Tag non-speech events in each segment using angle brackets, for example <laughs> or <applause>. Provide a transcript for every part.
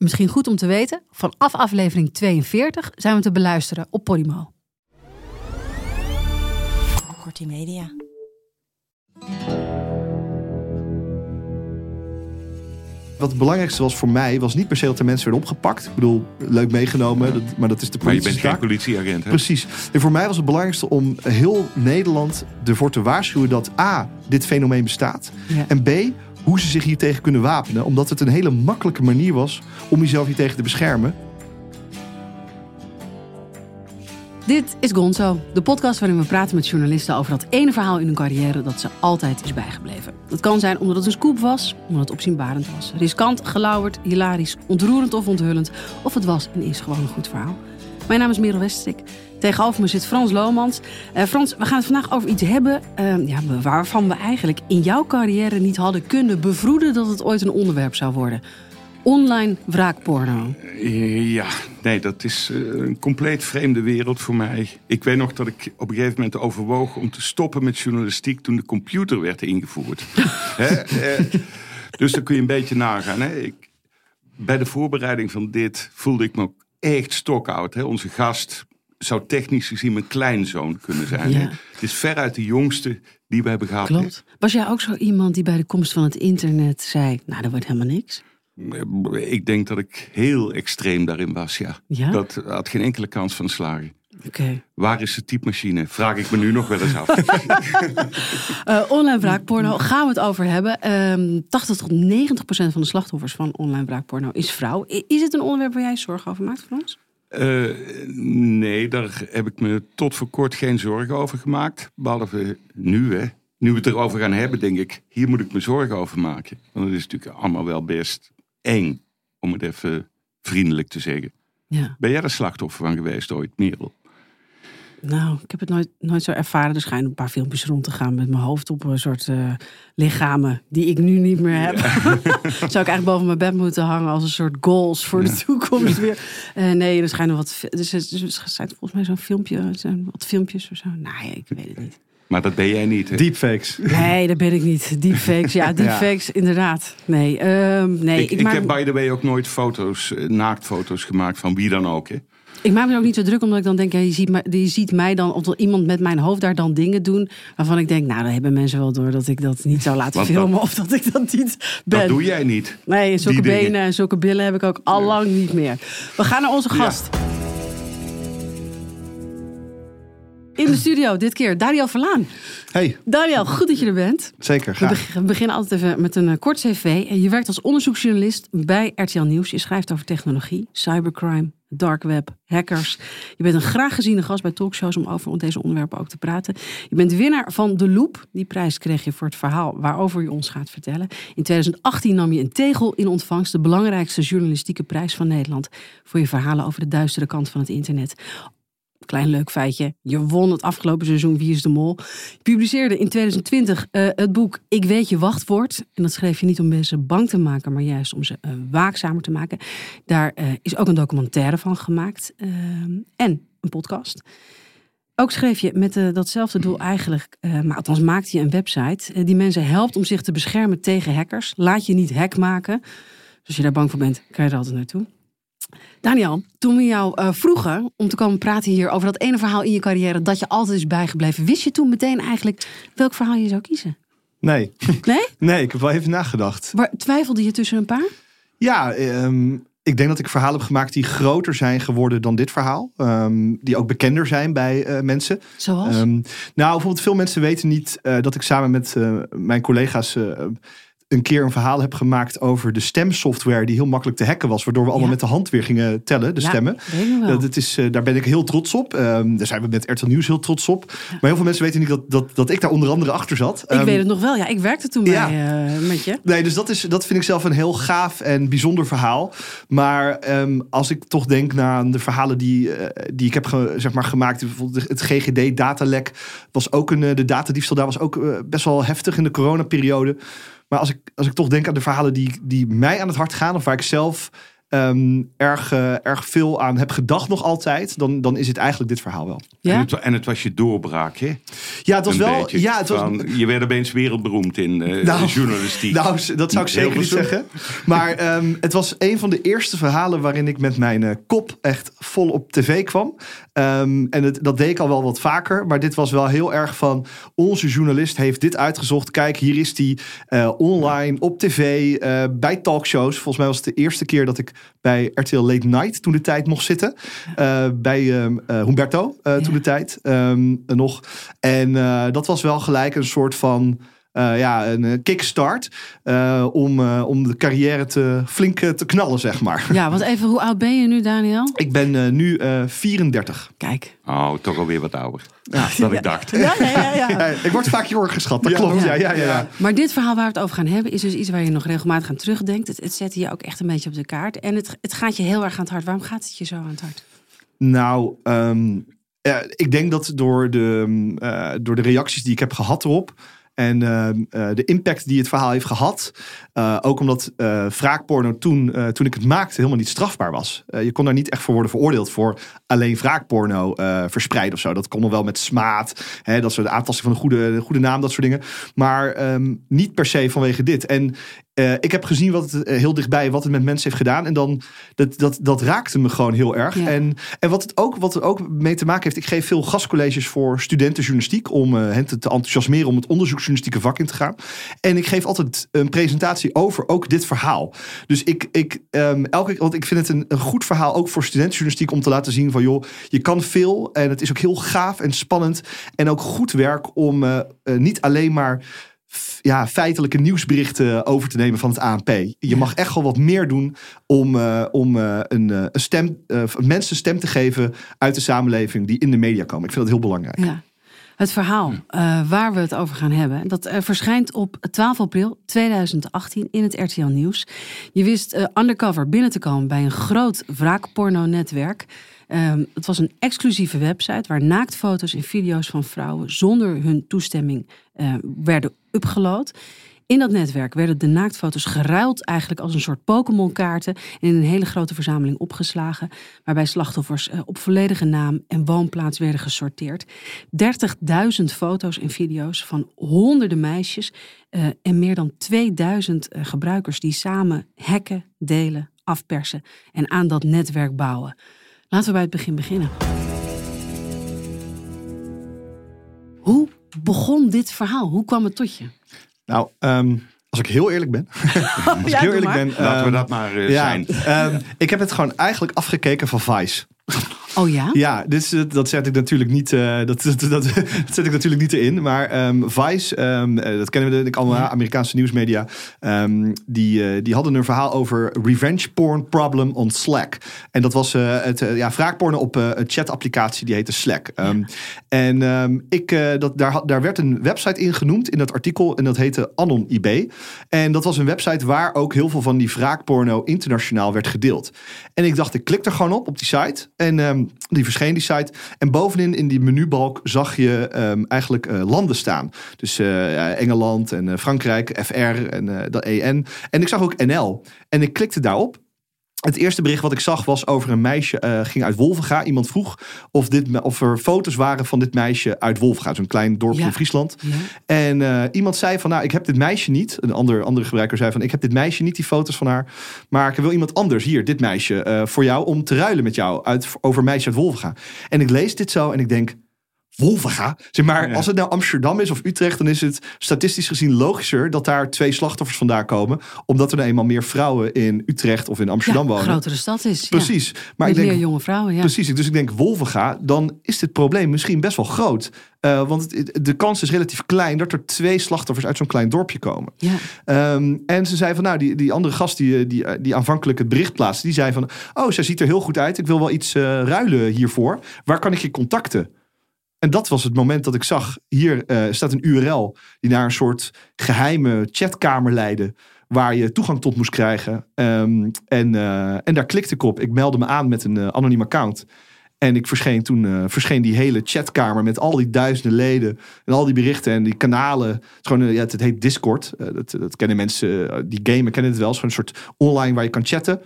Misschien goed om te weten, vanaf aflevering 42 zijn we te beluisteren op Podimo. Kortie Media. Wat het belangrijkste was voor mij, was niet per se dat er mensen werden opgepakt. Ik bedoel, leuk meegenomen, dat, maar dat is de Maar je politie. bent geen politieagent, hè? Precies. En voor mij was het belangrijkste om heel Nederland ervoor te waarschuwen dat A, dit fenomeen bestaat. Ja. En B, hoe ze zich hiertegen kunnen wapenen. Omdat het een hele makkelijke manier was om jezelf hiertegen te beschermen. Dit is Gonzo, de podcast waarin we praten met journalisten over dat ene verhaal in hun carrière dat ze altijd is bijgebleven. Dat kan zijn omdat het een scoop was, omdat het opzienbarend was. Riskant, gelauwerd, hilarisch, ontroerend of onthullend. Of het was en is gewoon een goed verhaal. Mijn naam is Merel Westrik. Tegenover me zit Frans Lomans. Eh, Frans, we gaan het vandaag over iets hebben eh, ja, waarvan we eigenlijk in jouw carrière niet hadden kunnen bevroeden dat het ooit een onderwerp zou worden. Online wraakporno. Ja, nee, dat is eh, een compleet vreemde wereld voor mij. Ik weet nog dat ik op een gegeven moment overwoog om te stoppen met journalistiek toen de computer werd ingevoerd. <laughs> Hè, eh, dus dan kun je een beetje nagaan. Hè. Ik, bij de voorbereiding van dit voelde ik me ook echt stokoud. Onze gast zou technisch gezien mijn kleinzoon kunnen zijn. Ja. Het is veruit de jongste die we hebben gehad. Klopt. Was jij ook zo iemand die bij de komst van het internet zei: Nou, dat wordt helemaal niks? Ik denk dat ik heel extreem daarin was, ja. Ja? Dat had geen enkele kans van slagen. Oké. Waar is de typemachine? Vraag ik me nu nog wel eens af. <laughs> Eh, online wraakporno gaan we het over hebben. Ehm 80 tot 90 procent van de slachtoffers van online wraakporno is vrouw. Is het een onderwerp waar jij zorgen over maakt, Frans? Eh, nee, daar heb ik me tot voor kort geen zorgen over gemaakt. Behalve nu, hè. Nu we het erover gaan hebben, denk ik, hier moet ik me zorgen over maken. Want het is natuurlijk allemaal wel best eng, om het even vriendelijk te zeggen. Ja. Ben jij er slachtoffer van geweest ooit, Merel? Nou, ik heb het nooit, nooit zo ervaren. Er schijnen een paar filmpjes rond te gaan met mijn hoofd op een soort eh, lichamen die ik nu niet meer heb. <laughs> Zou ik eigenlijk boven mijn bed moeten hangen als een soort goals voor de toekomst weer. Eh, nee, er schijnen wat. Dus er zijn volgens mij zo'n filmpje, er zijn wat filmpjes of zo. Nou ja, ik weet het niet. Maar dat ben jij niet, hè? Deepfakes. Nee, dat ben ik niet. Deepfakes, ja, <laughs> deepfakes, inderdaad. Nee, ehm, nee ik, ik, ik maak, heb by the way ook nooit foto's, eh, naaktfoto's gemaakt van wie dan ook, hè? Ik maak me ook niet zo druk omdat ik dan denk, ja, je, ziet mij, je ziet mij dan, of er iemand met mijn hoofd daar dan dingen doen. Waarvan ik denk, nou, dan hebben mensen wel door dat ik dat niet zou laten dat- filmen. Of dat ik dat niet ben. Dat doe jij niet. Nee, zulke dingen. benen en zulke billen heb ik ook al lang niet meer. We gaan naar onze gast. In de studio, dit keer Daniel Verlaan. Hey, Daniel, goed dat je er bent. zeker, We, graag. we beginnen altijd even met een eh, kort cv. Je werkt als onderzoeksjournalist bij RTL Nieuws. Je schrijft over technologie, cybercrime, dark web, hackers. Je bent een graag geziene gast bij talkshows om over deze onderwerpen ook te praten. Je bent winnaar van De Loop. Die prijs kreeg je voor het verhaal waarover je ons gaat vertellen. In 2018 nam je een tegel in ontvangst. De belangrijkste journalistieke prijs van Nederland. Voor je verhalen over de duistere kant van het internet. Klein leuk feitje. Je won het afgelopen seizoen Wie is de Mol. Je publiceerde in 2020 eh, het boek Ik weet je wachtwoord. En dat schreef je niet om mensen bang te maken, maar juist om ze eh, waakzamer te maken. Daar eh, is ook een documentaire van gemaakt. en een podcast. Ook schreef je met datzelfde doel eigenlijk, maar althans maakte je een website die mensen helpt om zich te beschermen tegen hackers. Laat je niet hack maken. Dus als je daar bang voor bent, kan je er altijd naartoe. Daniel, toen we jou eh, vroegen om te komen praten hier over dat ene verhaal in je carrière dat je altijd is bijgebleven, wist je toen meteen eigenlijk welk verhaal je zou kiezen? Nee. Nee? <laughs> nee, ik heb wel even nagedacht. Waar, twijfelde je tussen een paar? Ja, ehm, ik denk dat ik verhalen heb gemaakt die groter zijn geworden dan dit verhaal. Ehm, die ook bekender zijn bij eh, mensen. Zoals? Ehm, nou, bijvoorbeeld veel mensen weten niet eh, dat ik samen met mijn collega's een keer een verhaal heb gemaakt over de stemsoftware die heel makkelijk te hacken was. Waardoor we allemaal Ja. met de hand weer gingen tellen, de Ja, stemmen. Dat, dat is, eh, daar ben ik heel trots op. Ehm, daar zijn we met RTL Nieuws heel trots op. Maar heel veel mensen weten niet dat, dat, dat ik daar onder andere achter zat. Ik Ehm, weet het nog wel. Ja, ik werkte toen bij, eh, met je. Nee, dus dat, is, dat vind ik zelf een heel gaaf en bijzonder verhaal. Maar ehm, als ik toch denk naar de verhalen die, eh, die ik heb ge- zeg maar, gemaakt. Bijvoorbeeld het GGD-datalek was ook een. De datadiefstal daar was ook best wel heftig in de coronaperiode. Maar als ik, als ik toch denk aan de verhalen die, die mij aan het hart gaan. Of waar ik zelf ehm, erg, eh, erg veel aan heb gedacht nog altijd. Dan, dan is het eigenlijk dit verhaal wel. En, het, en het was je doorbraak, hè? Ja, het was Een wel. beetje. Ja, het was, Van, je werd opeens wereldberoemd in eh, <laughs> Nou, journalistiek. Nou, dat zou ik zeker niet zeggen. Maar ehm, het was een van de eerste verhalen waarin ik met mijn eh, kop echt vol op tv kwam. Ehm, en het, dat deed ik al wel wat vaker. Maar dit was wel heel erg van onze journalist heeft dit uitgezocht. Kijk, hier is die eh, online op tv eh, bij talkshows. Volgens mij was het de eerste keer dat ik bij RTL Late Night toen de tijd mocht zitten. Eh, bij ehm, eh, Humberto eh, toen de tijd ehm, nog. En dat was wel gelijk een soort van eh, ja, een eh, kickstart eh, om, eh, om de carrière te, flink te knallen, zeg maar. ja, want even, hoe oud ben je nu, Daniel? Ik ben eh, nu eh 34. Kijk. Oh, toch alweer wat ouder dan ik dacht. <laughs> Ja, ja, ja. ja. Ja, ik word vaak jonger geschat, dat klopt. Ja, ja, ja, ja. Maar dit verhaal waar we het over gaan hebben, is dus iets waar je nog regelmatig aan terugdenkt. Het, het zet je ook echt een beetje op de kaart. En het, het gaat je heel erg aan het hart. Waarom gaat het je zo aan het hart? Nou, ehm, ja, ik denk dat door de, mm, eh, door de reacties die ik heb gehad erop. En ehm, eh, de impact die het verhaal heeft gehad. eh, ook omdat eh wraakporno toen, toen ik het maakte helemaal niet strafbaar was. Je kon daar niet echt voor worden veroordeeld voor alleen wraakporno verspreiden of zo. Dat kon wel met smaad. Hè, dat soort aantasting van een goede, goede naam, dat soort dingen. Maar ehm, niet per se vanwege dit. En eh, ik heb gezien wat het eh, heel dichtbij, wat het met mensen heeft gedaan. En dan, dat, dat, dat raakte me gewoon heel erg. Ja. En, en wat het ook, wat er ook mee te maken heeft, ik geef veel gastcolleges voor studentenjournalistiek. Om eh, hen te, te enthousiasmeren om het onderzoeksjournalistieke vak in te gaan. En ik geef altijd een presentatie over ook dit verhaal. Dus ik, ik, ehm, elke, want ik vind het een, een goed verhaal ook voor studentenjournalistiek om te laten zien van joh, je kan veel. En het is ook heel gaaf en spannend. En ook goed werk om niet alleen maar ja, feitelijke nieuwsberichten over te nemen van het ANP. Je mag echt wel wat meer doen om, eh, om eh, een, eh, een stem, eh, mensen stem te geven uit de samenleving die in de media komen. Ik vind dat heel belangrijk. Ja. Het verhaal eh, waar we het over gaan hebben, dat verschijnt op 12 april 2018 in het RTL Nieuws. Je wist eh, undercover binnen te komen bij een groot wraakporno-netwerk. Ehm, het was een exclusieve website waar naaktfoto's en video's van vrouwen zonder hun toestemming eh, werden upgeload. In dat netwerk werden de naaktfoto's geruild eigenlijk als een soort Pokémon-kaarten en in een hele grote verzameling opgeslagen, waarbij slachtoffers eh, op volledige naam en woonplaats werden gesorteerd. 30.000 foto's en video's van honderden meisjes eh, en meer dan 2000 eh, gebruikers die samen hacken, delen, afpersen en aan dat netwerk bouwen. Laten we bij het begin beginnen. Hoe begon dit verhaal? Hoe kwam het tot je? Nou, ehm, als ik heel eerlijk ben. <laughs> als ik Ja, heel doe eerlijk maar. ben. Laten we ehm, dat maar eh, ja, zijn. ehm, ik heb het gewoon eigenlijk afgekeken van Vice. Oh ja? Ja, dus dat zet ik natuurlijk niet, eh, dat, dat, dat, dat <laughs> zet ik natuurlijk niet erin. Maar ehm, Vice, ehm, eh, dat kennen we denk ik allemaal. Amerikaanse nieuwsmedia. ehm, die, eh, die hadden een verhaal over revenge porn problem on Slack. En dat was eh, het ja, wraakporno op een chatapplicatie die heette Slack. En ik, dat, daar, daar werd een website in genoemd in dat artikel. En dat heette Anon IB. En dat was een website waar ook heel veel van die wraakporno internationaal werd gedeeld. En ik dacht, ik klik er gewoon op, op die site. En ehm, die verscheen, die site. En bovenin in die menubalk zag je ehm, eigenlijk eh, landen staan. Dus eh, Engeland en eh, Frankrijk, FR en dat EN. En ik zag ook NL. En ik klikte daarop. Het eerste bericht wat ik zag was over een meisje, eh, ging uit Wolvenga. Iemand vroeg of, dit, of er foto's waren van dit meisje uit Wolvenga. Zo'n klein dorpje Ja. in Friesland. Ja. En eh, iemand zei van, nou, ik heb dit meisje niet. Een ander, andere gebruiker zei van, ik heb dit meisje niet, die foto's van haar. Maar ik wil iemand anders, hier, dit meisje, eh, voor jou, om te ruilen met jou uit, over meisje uit Wolvenga. En ik lees dit zo en ik denk, Wolvenga. Zeg maar, Ja. als het nou Amsterdam is of Utrecht, dan is het statistisch gezien logischer dat daar twee slachtoffers vandaan komen. Omdat er nou eenmaal meer vrouwen in Utrecht of in Amsterdam ja, wonen. grotere stad is. Precies. Ja. Maar Met ik denk, meer jonge vrouwen, ja. Precies, dus ik denk Wolvenga, dan is dit probleem misschien best wel groot. Eh, want het- de kans is relatief klein dat er twee slachtoffers uit zo'n klein dorpje komen. Ja. Ehm, en ze zei van, nou, die, die andere gast die, die, die aanvankelijk het bericht plaatste, die zei van, oh, zij ziet er heel goed uit. Ik wil wel iets eh, ruilen hiervoor. Waar kan ik je contacten? En dat was het moment dat ik zag, hier eh, staat een URL die naar een soort geheime chatkamer leidde. Waar je toegang tot moest krijgen. Ehm, en, eh, en daar klikte ik op. Ik meldde me aan met een eh, anoniem account. En ik verscheen toen verscheen die hele chatkamer met al die duizenden leden. En al die berichten en die kanalen. Het, is gewoon, ja, het, heet Discord. Dat, dat kennen mensen die gamen, kennen het wel. Het een soort online waar je kan chatten.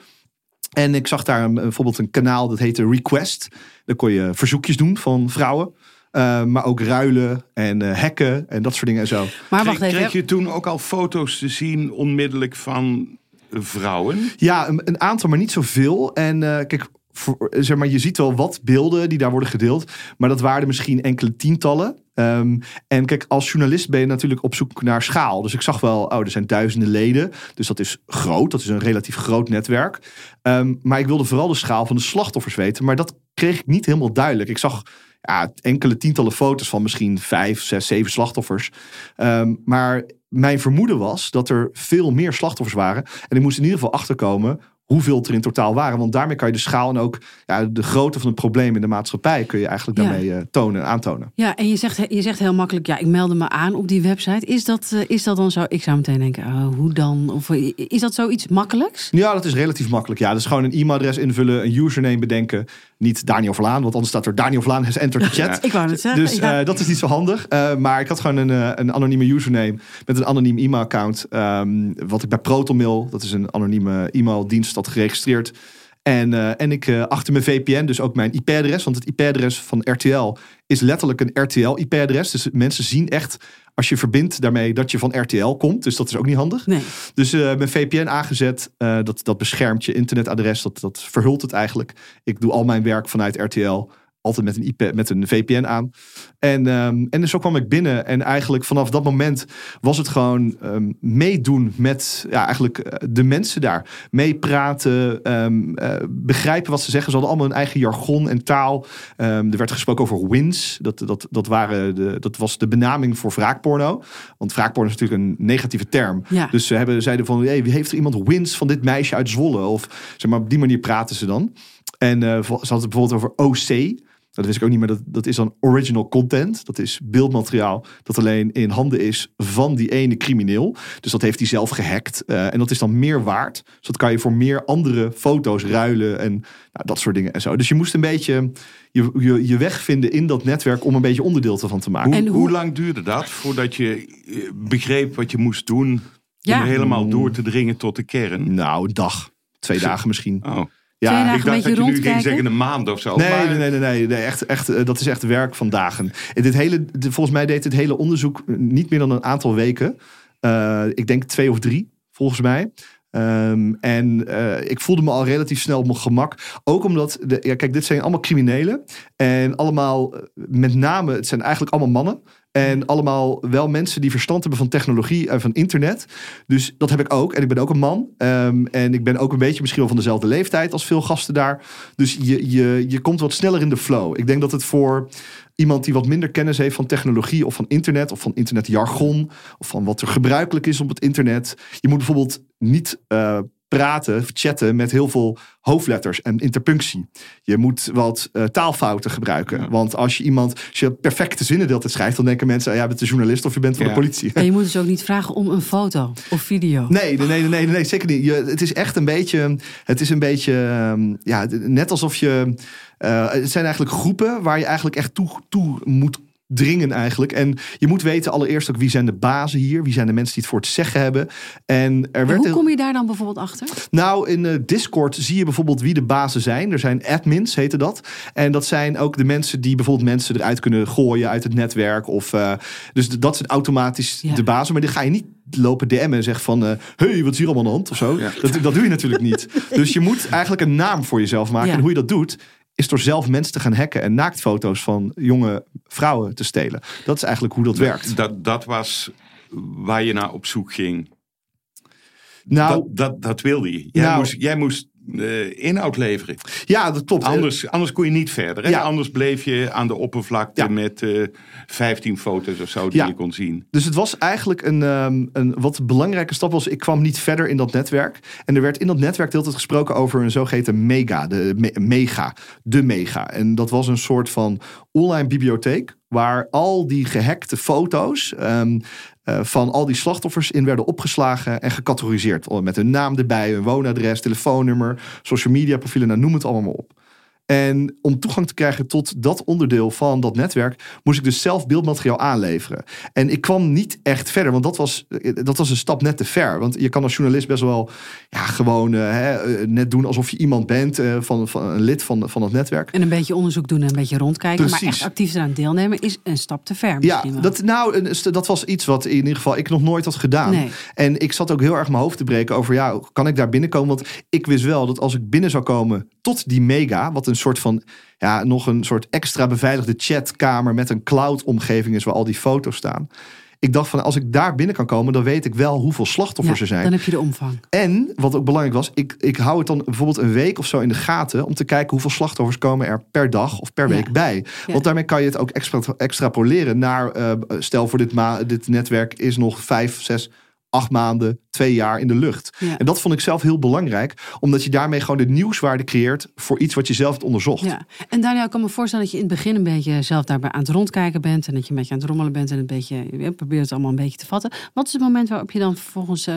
En ik zag daar een- bijvoorbeeld een kanaal dat heette Request. Daar kon je verzoekjes doen van vrouwen. Eh, maar ook ruilen en eh, hacken en dat soort dingen en zo. Maar wacht Kreeg, even. kreeg je toen ook al foto's te zien onmiddellijk van vrouwen? Ja, een, een aantal, maar niet zoveel. En eh, kijk, voor, zeg maar, je ziet wel wat beelden die daar worden gedeeld. Maar dat waren misschien enkele tientallen. Ehm, en kijk, als journalist ben je natuurlijk op zoek naar schaal. Dus ik zag wel, oh, er zijn duizenden leden. Dus dat is groot. Dat is een relatief groot netwerk. Ehm, maar ik wilde vooral de schaal van de slachtoffers weten. Maar dat kreeg ik niet helemaal duidelijk. Ik zag ja, enkele tientallen foto's van misschien vijf, zes, zeven slachtoffers. Ehm, maar mijn vermoeden was dat er veel meer slachtoffers waren. En ik moest in ieder geval achterkomen hoeveel er in totaal waren. Want daarmee kan je de schaal en ook ja, de grootte van het probleem in de maatschappij... kun je eigenlijk daarmee eh, tonen en aantonen. Ja, en je zegt, je zegt heel makkelijk, ja, ik meldde me aan op die website. Is dat, eh, is dat dan zo? Ik zou meteen denken, oh, hoe dan? Of eh, is dat zoiets makkelijks? Ja, dat is relatief makkelijk. Ja, dat is gewoon een e-mailadres invullen, een username bedenken. Niet Daniel Verlaan, want anders staat er Daniel Verlaan has entered the chat. <laughs> Ik wou het zeggen. Dus ja. eh, dat is niet zo handig. Eh, maar ik had gewoon een, eh, een anonieme username met een anoniem e-mailaccount. ehm, wat ik bij ProtonMail, dat is een anonieme e-maildienst, had geregistreerd. En, en ik achter mijn VPN, dus ook mijn IP-adres. Want het IP-adres van RTL is letterlijk een RTL-IP-adres. Dus mensen zien echt, als je verbindt daarmee, dat je van RTL komt. Dus dat is ook niet handig. Nee. Dus eh, mijn VPN aangezet, eh, dat, dat beschermt je internetadres, dat, dat verhult het eigenlijk. Ik doe al mijn werk vanuit RTL altijd met een, IP, met een VPN aan. En, ehm, en dus zo kwam ik binnen. En eigenlijk vanaf dat moment was het gewoon ehm, meedoen met ja, eigenlijk eh, de mensen daar. Meepraten, ehm, eh, begrijpen wat ze zeggen. Ze hadden allemaal hun eigen jargon en taal. Er werd gesproken over wins. Dat, dat, dat, waren de, dat was de benaming voor wraakporno. Want wraakporno is natuurlijk een negatieve term. Ja. Dus ze hebben, zeiden van, hey, wie heeft er iemand wins van dit meisje uit Zwolle? Of zeg maar, op die manier praten ze dan. En eh, ze hadden het bijvoorbeeld over OC. Dat wist ik ook niet, maar dat, dat is dan original content. Dat is beeldmateriaal dat alleen in handen is van die ene crimineel. Dus dat heeft hij zelf gehackt. Eh, en dat is dan meer waard. Dus dat kan je voor meer andere foto's ruilen en nou, dat soort dingen en zo. Dus je moest een beetje je, je, je weg vinden in dat netwerk om een beetje onderdeel ervan te maken. Hoe, En hoe- hoe lang duurde dat voordat je eh, begreep wat je moest doen Ja. om helemaal door te dringen tot de kern? Nou, een dag, twee dagen misschien. Oh. Twee Ja, dagen Ik een dacht beetje dat je nu ging zeggen een maand of zo. Nee, maar- nee, nee, nee, nee, nee, echt, echt, eh, dat is echt werk van dagen. En Dit hele, volgens mij deed dit hele onderzoek niet meer dan een aantal weken. Eh, ik denk twee of drie, volgens mij. Ehm, en eh, ik voelde me al relatief snel op mijn gemak. Ook omdat, de, ja, kijk, dit zijn allemaal criminelen. En allemaal, eh, met name, het zijn eigenlijk allemaal mannen. En allemaal wel mensen die verstand hebben van technologie en van internet. Dus dat heb ik ook. En ik ben ook een man. Ehm, en ik ben ook een beetje misschien wel van dezelfde leeftijd als veel gasten daar. Dus je, je, je komt wat sneller in de flow. Ik denk dat het voor iemand die wat minder kennis heeft van technologie of van internet of van internetjargon of van wat er gebruikelijk is op het internet. Je moet bijvoorbeeld niet eh, praten of chatten met heel veel hoofdletters en interpunctie. Je moet wat eh, taalfouten gebruiken. Ja. Want als je iemand, als je perfecte zinnen deelt schrijft, dan denken mensen, ah, jij bent een journalist of je bent van Ja. de politie. En je moet dus ook niet vragen om een foto of video. Nee, nee, nee, nee, nee, nee, zeker niet. Je, het is echt een beetje, het is een beetje, ehm, ja, net alsof je, eh, het zijn eigenlijk groepen waar je eigenlijk echt toe, toe moet dringen eigenlijk. En je moet weten allereerst ook wie zijn de bazen hier, wie zijn de mensen die het voor het zeggen hebben. En er En werd hoe kom je daar dan bijvoorbeeld achter? nou, in eh, Discord zie je bijvoorbeeld wie de bazen zijn. Er zijn admins, heette dat. En dat zijn ook de mensen die bijvoorbeeld mensen eruit kunnen gooien uit het netwerk. Of, eh, dus dat zijn automatisch Ja. de bazen. Maar die ga je niet lopen DM'en en zeggen van... eh hey, wat is hier allemaal aan de hand? Of zo. Ja. Dat, dat doe je natuurlijk niet. <laughs> Dus je moet eigenlijk een naam voor jezelf maken. Ja. En hoe je dat doet is door zelf mensen te gaan hacken en naaktfoto's van jonge vrouwen te stelen. Dat is eigenlijk hoe dat werkt. Dat, dat was waar je naar op zoek ging. Nou, dat, dat, dat wilde je. Jij Nou- moest, jij moest eh, inhoud leveren. ja, dat klopt. Anders, anders kon je niet verder. Hè? Ja. Anders bleef je aan de oppervlakte Ja. met eh 15 foto's of zo die Ja. je kon zien. Dus het was eigenlijk een, ehm, een wat belangrijke stap. Was, ik kwam niet verder in dat netwerk. En er werd in dat netwerk de hele tijd gesproken over een zogeheten mega. De me- mega. De mega. En dat was een soort van online bibliotheek. Waar al die gehackte foto's ehm, eh, van al die slachtoffers in werden opgeslagen en gecategoriseerd. Met hun naam erbij, hun woonadres, telefoonnummer, social media profielen. Nou, noem het allemaal maar op. En om toegang te krijgen tot dat onderdeel van dat netwerk, moest ik dus zelf beeldmateriaal aanleveren. En ik kwam niet echt verder, want dat was, dat was een stap net te ver. Want je kan als journalist best wel ja, gewoon eh, hè, eh, net doen alsof je iemand bent, eh, van, van een lid van, van dat netwerk. En een beetje onderzoek doen en een beetje rondkijken. Maar echt actief eraan deelnemen is een stap te ver Ja, wel. dat, nou, dat was iets wat in ieder geval ik nog nooit had gedaan. Nee. En ik zat ook heel erg mijn hoofd te breken over, ja, kan ik daar binnenkomen? Want ik wist wel dat als ik binnen zou komen tot die mega, wat een soort van, ja, nog een soort extra beveiligde chatkamer met een cloud-omgeving is waar al die foto's staan. Ik dacht van, als ik daar binnen kan komen, dan weet ik wel hoeveel slachtoffers Ja, er zijn. Dan heb je de omvang. En wat ook belangrijk was, ik, ik hou het dan bijvoorbeeld een week of zo in de gaten om te kijken hoeveel slachtoffers komen er per dag of per Ja. week bij. Ja. Want daarmee kan je het ook extra, extrapoleren naar, eh, stel voor dit, ma dit netwerk is nog vijf, zes, acht maanden, twee jaar in de lucht. Ja. En dat vond ik zelf heel belangrijk, omdat je daarmee gewoon de nieuwswaarde creëert voor iets wat je zelf hebt onderzocht. Ja. En Daniel, ik kan me voorstellen dat je in het begin een beetje zelf daarbij aan het rondkijken bent. En dat je een beetje aan het rommelen bent en een beetje, je probeert het allemaal een beetje te vatten. Wat is het moment waarop je dan vervolgens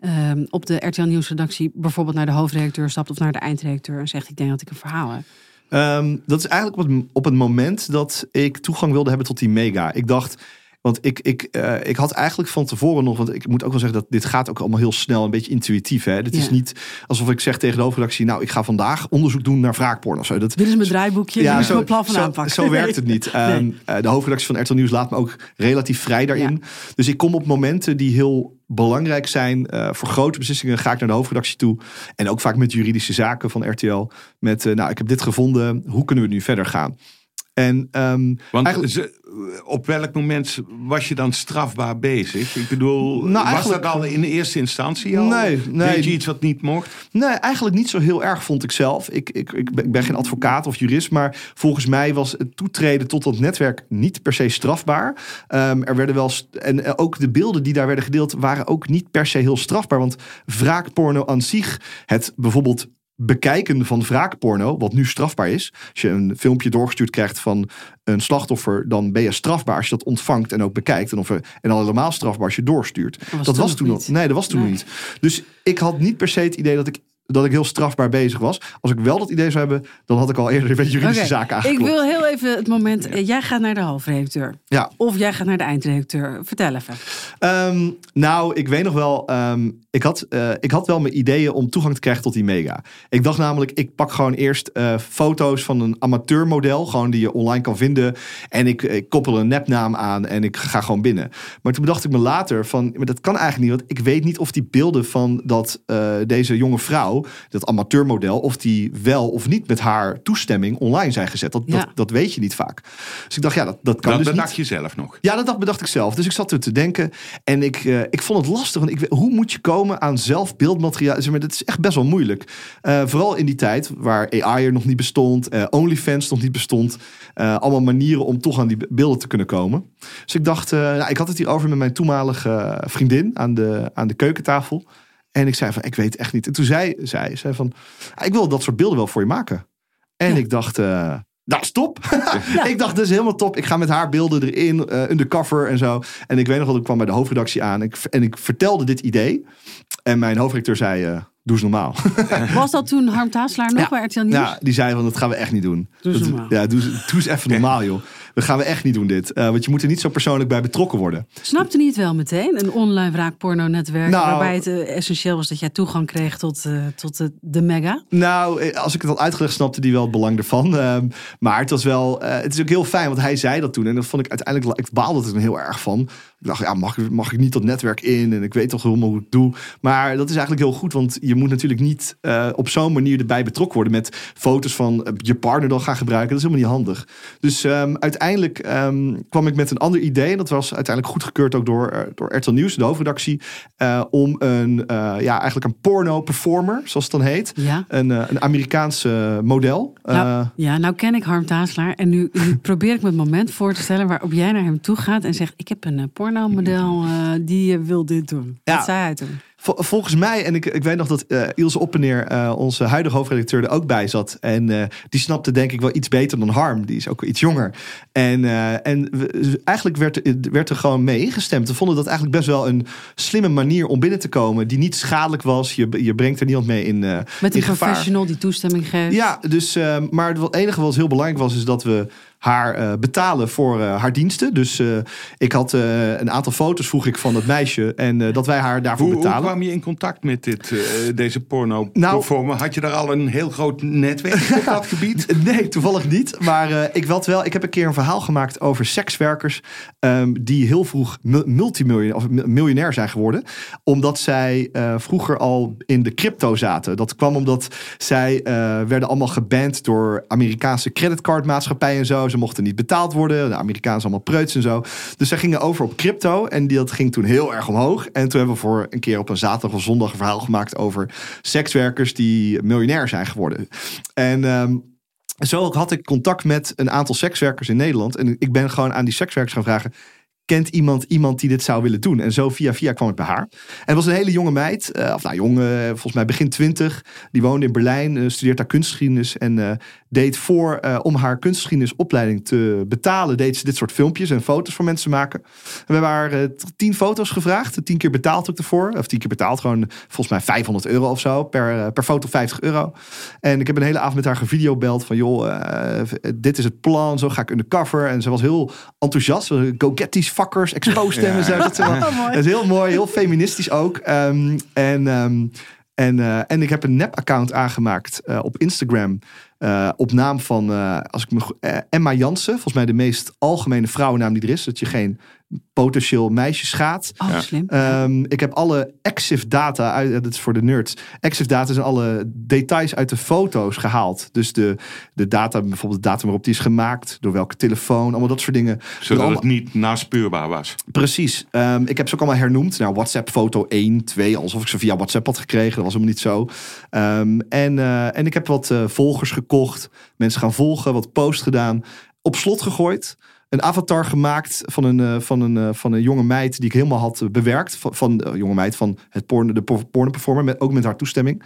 ehm, op de RTL Nieuwsredactie bijvoorbeeld naar de hoofdredacteur stapt of naar de eindredacteur en zegt ik denk dat ik een verhaal heb. Ehm, dat is eigenlijk op het moment dat ik toegang wilde hebben tot die mega. Ik dacht, want ik, ik, eh, ik had eigenlijk van tevoren nog, want ik moet ook wel zeggen dat dit gaat ook allemaal heel snel, een beetje intuïtief. Hè? Dit is Ja. niet alsof ik zeg tegen de hoofdredactie, nou ik ga vandaag onderzoek doen naar wraakporn of zo. Dat, Dit is mijn draaiboekje, dit is zo, mijn plan van zo, aanpak. zo werkt het niet. <laughs> Ehm, eh, de hoofdredactie van RTL Nieuws laat me ook relatief vrij daarin. Dus ik kom op momenten die heel belangrijk zijn. eh, voor grote beslissingen ga ik naar de hoofdredactie toe. En ook vaak met juridische zaken van RTL. Met, nou ik heb dit gevonden, hoe kunnen we nu verder gaan? En ehm, Want Eigenlijk- ze- op welk moment was je dan strafbaar bezig? Ik bedoel, Nou, was eigenlijk- dat al in de eerste instantie al? Nee, nee. Deed je iets wat niet mocht? Nee, eigenlijk niet zo heel erg, vond ik zelf. Ik, ik, ik, ben, geen advocaat of jurist, maar volgens mij was het toetreden tot dat netwerk niet per se strafbaar. Ehm, er werden wel en eh, ook de beelden die daar werden gedeeld waren ook niet per se heel strafbaar. Want wraakporno aan zich, het bijvoorbeeld bekijken van wraakporno, wat nu strafbaar is. Als je een filmpje doorgestuurd krijgt van een slachtoffer, dan ben je strafbaar als je dat ontvangt en ook bekijkt. En, of, en al helemaal strafbaar als je doorstuurt. was dat toen was toen nog. niet. Nee, dat was toen Nee. niet. Dus ik had niet per se het idee dat ik, dat ik heel strafbaar bezig was. Als ik wel dat idee zou hebben, dan had ik al eerder met juridische Oké, zaken Ik aangeklopt. wil heel even het moment, eh, jij gaat naar de hoofdredacteur. Ja. Of jij gaat naar de eindredacteur. Vertel even. Ehm, nou, ik weet nog wel. ehm, ik, had, eh, ik had wel mijn ideeën om toegang te krijgen tot die mega. Ik dacht namelijk, ik pak gewoon eerst eh, foto's van een amateurmodel. Gewoon die je online kan vinden. En ik, ik koppel een nepnaam aan en ik ga gewoon binnen. Maar toen bedacht ik me later van, maar dat kan eigenlijk niet. Want ik weet niet of die beelden van dat, deze jonge vrouw, dat amateurmodel, of die wel of niet met haar toestemming online zijn gezet. Dat, Ja. dat, dat weet je niet vaak. Dus ik dacht, ja, dat, dat kan Dat dus niet. bedacht je zelf nog. Ja, dat dacht- bedacht ik zelf. Dus ik zat er te denken. En ik, eh, ik vond het lastig. Want ik, hoe moet je komen aan zelf beeldmateriaal? Zeg maar, dat is echt best wel moeilijk. Eh, vooral in die tijd waar AI er nog niet bestond. eh, OnlyFans nog niet bestond. eh, allemaal manieren om toch aan die be- beelden te kunnen komen. Dus ik dacht, eh, nou, ik had het hierover met mijn toenmalige vriendin aan de, aan de keukentafel. En ik zei van, ik weet echt niet. En toen zei zij, zei van, "Ah, ik wil dat soort beelden wel voor je maken. En Ja. ik dacht, eh dat is top. ik dacht, dat is helemaal top. Ik ga met haar beelden erin, eh undercover en zo. En ik weet nog dat ik kwam bij de hoofdredactie aan. Ik, en ik vertelde dit idee. En mijn hoofdredacteur zei, eh, doe eens normaal. <laughs> Was dat toen Harm Taaslaar nog Ja. bij RTL Nieuws? ja, die zei van, dat gaan we echt niet doen. Doe eens Dat- normaal. Ja, doe, doe eens even normaal, joh. Dat gaan we echt niet doen, dit. Eh, want je moet er niet zo persoonlijk bij betrokken worden. Snapte niet wel meteen? Een online wraakporno-netwerk Nou- waarbij het eh, essentieel was dat jij toegang kreeg tot, eh, tot de, mega. Nou, als ik het had uitgelegd, snapte die wel het belang ervan. Ehm, maar het was wel, het is ook heel fijn, want hij zei dat toen. En dat vond ik uiteindelijk, ik baalde er toen heel erg van. Dacht, ja, mag, ik- mag ik niet dat netwerk in? En ik weet toch helemaal hoe ik het doe. Maar dat is eigenlijk heel goed, want je moet natuurlijk niet eh, op zo'n manier erbij betrokken worden met foto's van eh, je partner dan gaan gebruiken. Dat is helemaal niet handig. Dus ehm, uiteindelijk ehm, kwam ik met een ander idee. En dat was uiteindelijk goedgekeurd ook door, eh, door RTL Nieuws, de hoofdredactie. om een, ja, eigenlijk een porno-performer, zoals het dan heet. Ja. Een, een Amerikaanse model. Nou, ja, nou ken ik Harm Taaslaar. En nu, nu probeer ik me het moment voor te stellen waarop jij naar hem toe gaat en zegt: Ik heb een eh, pornomodel eh, die eh, wil dit doen. Ja. Wat zei hij toen? Vol- Volgens mij, en ik, ik weet nog dat eh, Ilse Oppeneer, eh, onze huidige hoofdredacteur, er ook bij zat. En eh, die snapte denk ik wel iets beter dan Harm. Die is ook iets jonger. En, en we- eigenlijk werd, er- werd er gewoon mee ingestemd. We vonden dat eigenlijk best wel een slimme manier om binnen te komen. Die niet schadelijk was. Je, je brengt er niemand mee in, Met in een gevaar. professional die toestemming geeft. Ja, dus, maar het enige wat heel belangrijk was, is dat we haar eh, betalen voor eh, haar diensten. Dus eh, ik had een aantal foto's vroeg ik van dat meisje en dat wij haar daarvoor Hoe, hoe betalen. kwam je in contact met dit, deze porno Nou-? Had je daar al een heel groot netwerk op dat <laughs> gebied? Nee, toevallig niet. Maar ik, wel, ik heb een keer een verhaal gemaakt over sekswerkers. Ehm, die heel vroeg mu- multimiljonair of mi- miljonair zijn geworden. Omdat zij eh, vroeger al in de crypto zaten. Dat kwam omdat zij eh, werden allemaal geband door Amerikaanse creditcardmaatschappijen en zo. Ze mochten niet betaald worden. De Amerikanen allemaal preuts en zo. Dus zij gingen over op crypto. En die, dat ging toen heel erg omhoog. En toen hebben we voor een keer op een zaterdag of zondag een verhaal gemaakt over sekswerkers die miljonair zijn geworden. En ehm, zo had ik contact met een aantal sekswerkers in Nederland. En ik ben gewoon aan die sekswerkers gaan vragen. Kent iemand iemand die dit zou willen doen? En zo via via kwam ik bij haar. En het was een hele jonge meid. eh, of nou, jong, eh, volgens mij begin twintig. Die woonde in Berlijn. eh, studeert daar kunstgeschiedenis. En eh, deed voor, eh, om haar kunstgeschiedenisopleiding te betalen... deed ze dit soort filmpjes en foto's voor mensen maken. En we hebben haar eh, tien foto's gevraagd. Tien keer betaald ook ervoor. Of tien keer betaald. Gewoon volgens mij 500 euro of zo. Per, eh, per foto 50 euro. En ik heb een hele avond met haar gevideobeld van joh, dit is het plan, zo ga ik undercover. En ze was heel enthousiast. Go get these fuckers, expose <laughs> them. en zo. Dat, is wel- <laughs> dat is heel mooi, heel feministisch ook. Ehm, en, ehm, en, en ik heb een nep-account aangemaakt op Instagram. Eh, op naam van, eh, als ik me eh, Emma Jansen. Volgens mij de meest algemene vrouwennaam die er is. Dat je geen potentieel meisje schaadt. Oh, Ja. slim. Ehm, ik heb alle EXIF data, uit, dat is voor de nerds. EXIF data zijn alle details uit de foto's gehaald. Dus de, de data, bijvoorbeeld de datum waarop die is gemaakt, door welke telefoon, allemaal dat soort dingen. Zodat Allemaal- het niet naspeurbaar was. Precies. Ehm, ik heb ze ook allemaal hernoemd. Nou, WhatsApp foto 1, 2, alsof ik ze via WhatsApp had gekregen. Dat was helemaal niet zo. Ehm, en, eh, en ik heb wat eh, volgers gekocht. Mensen gaan volgen, wat post gedaan. Op slot gegooid. Een avatar gemaakt van een, eh, van een, eh, van een jonge meid die ik helemaal had eh, bewerkt. Van, de jonge meid van het porno, de porno performer, met, ook met haar toestemming.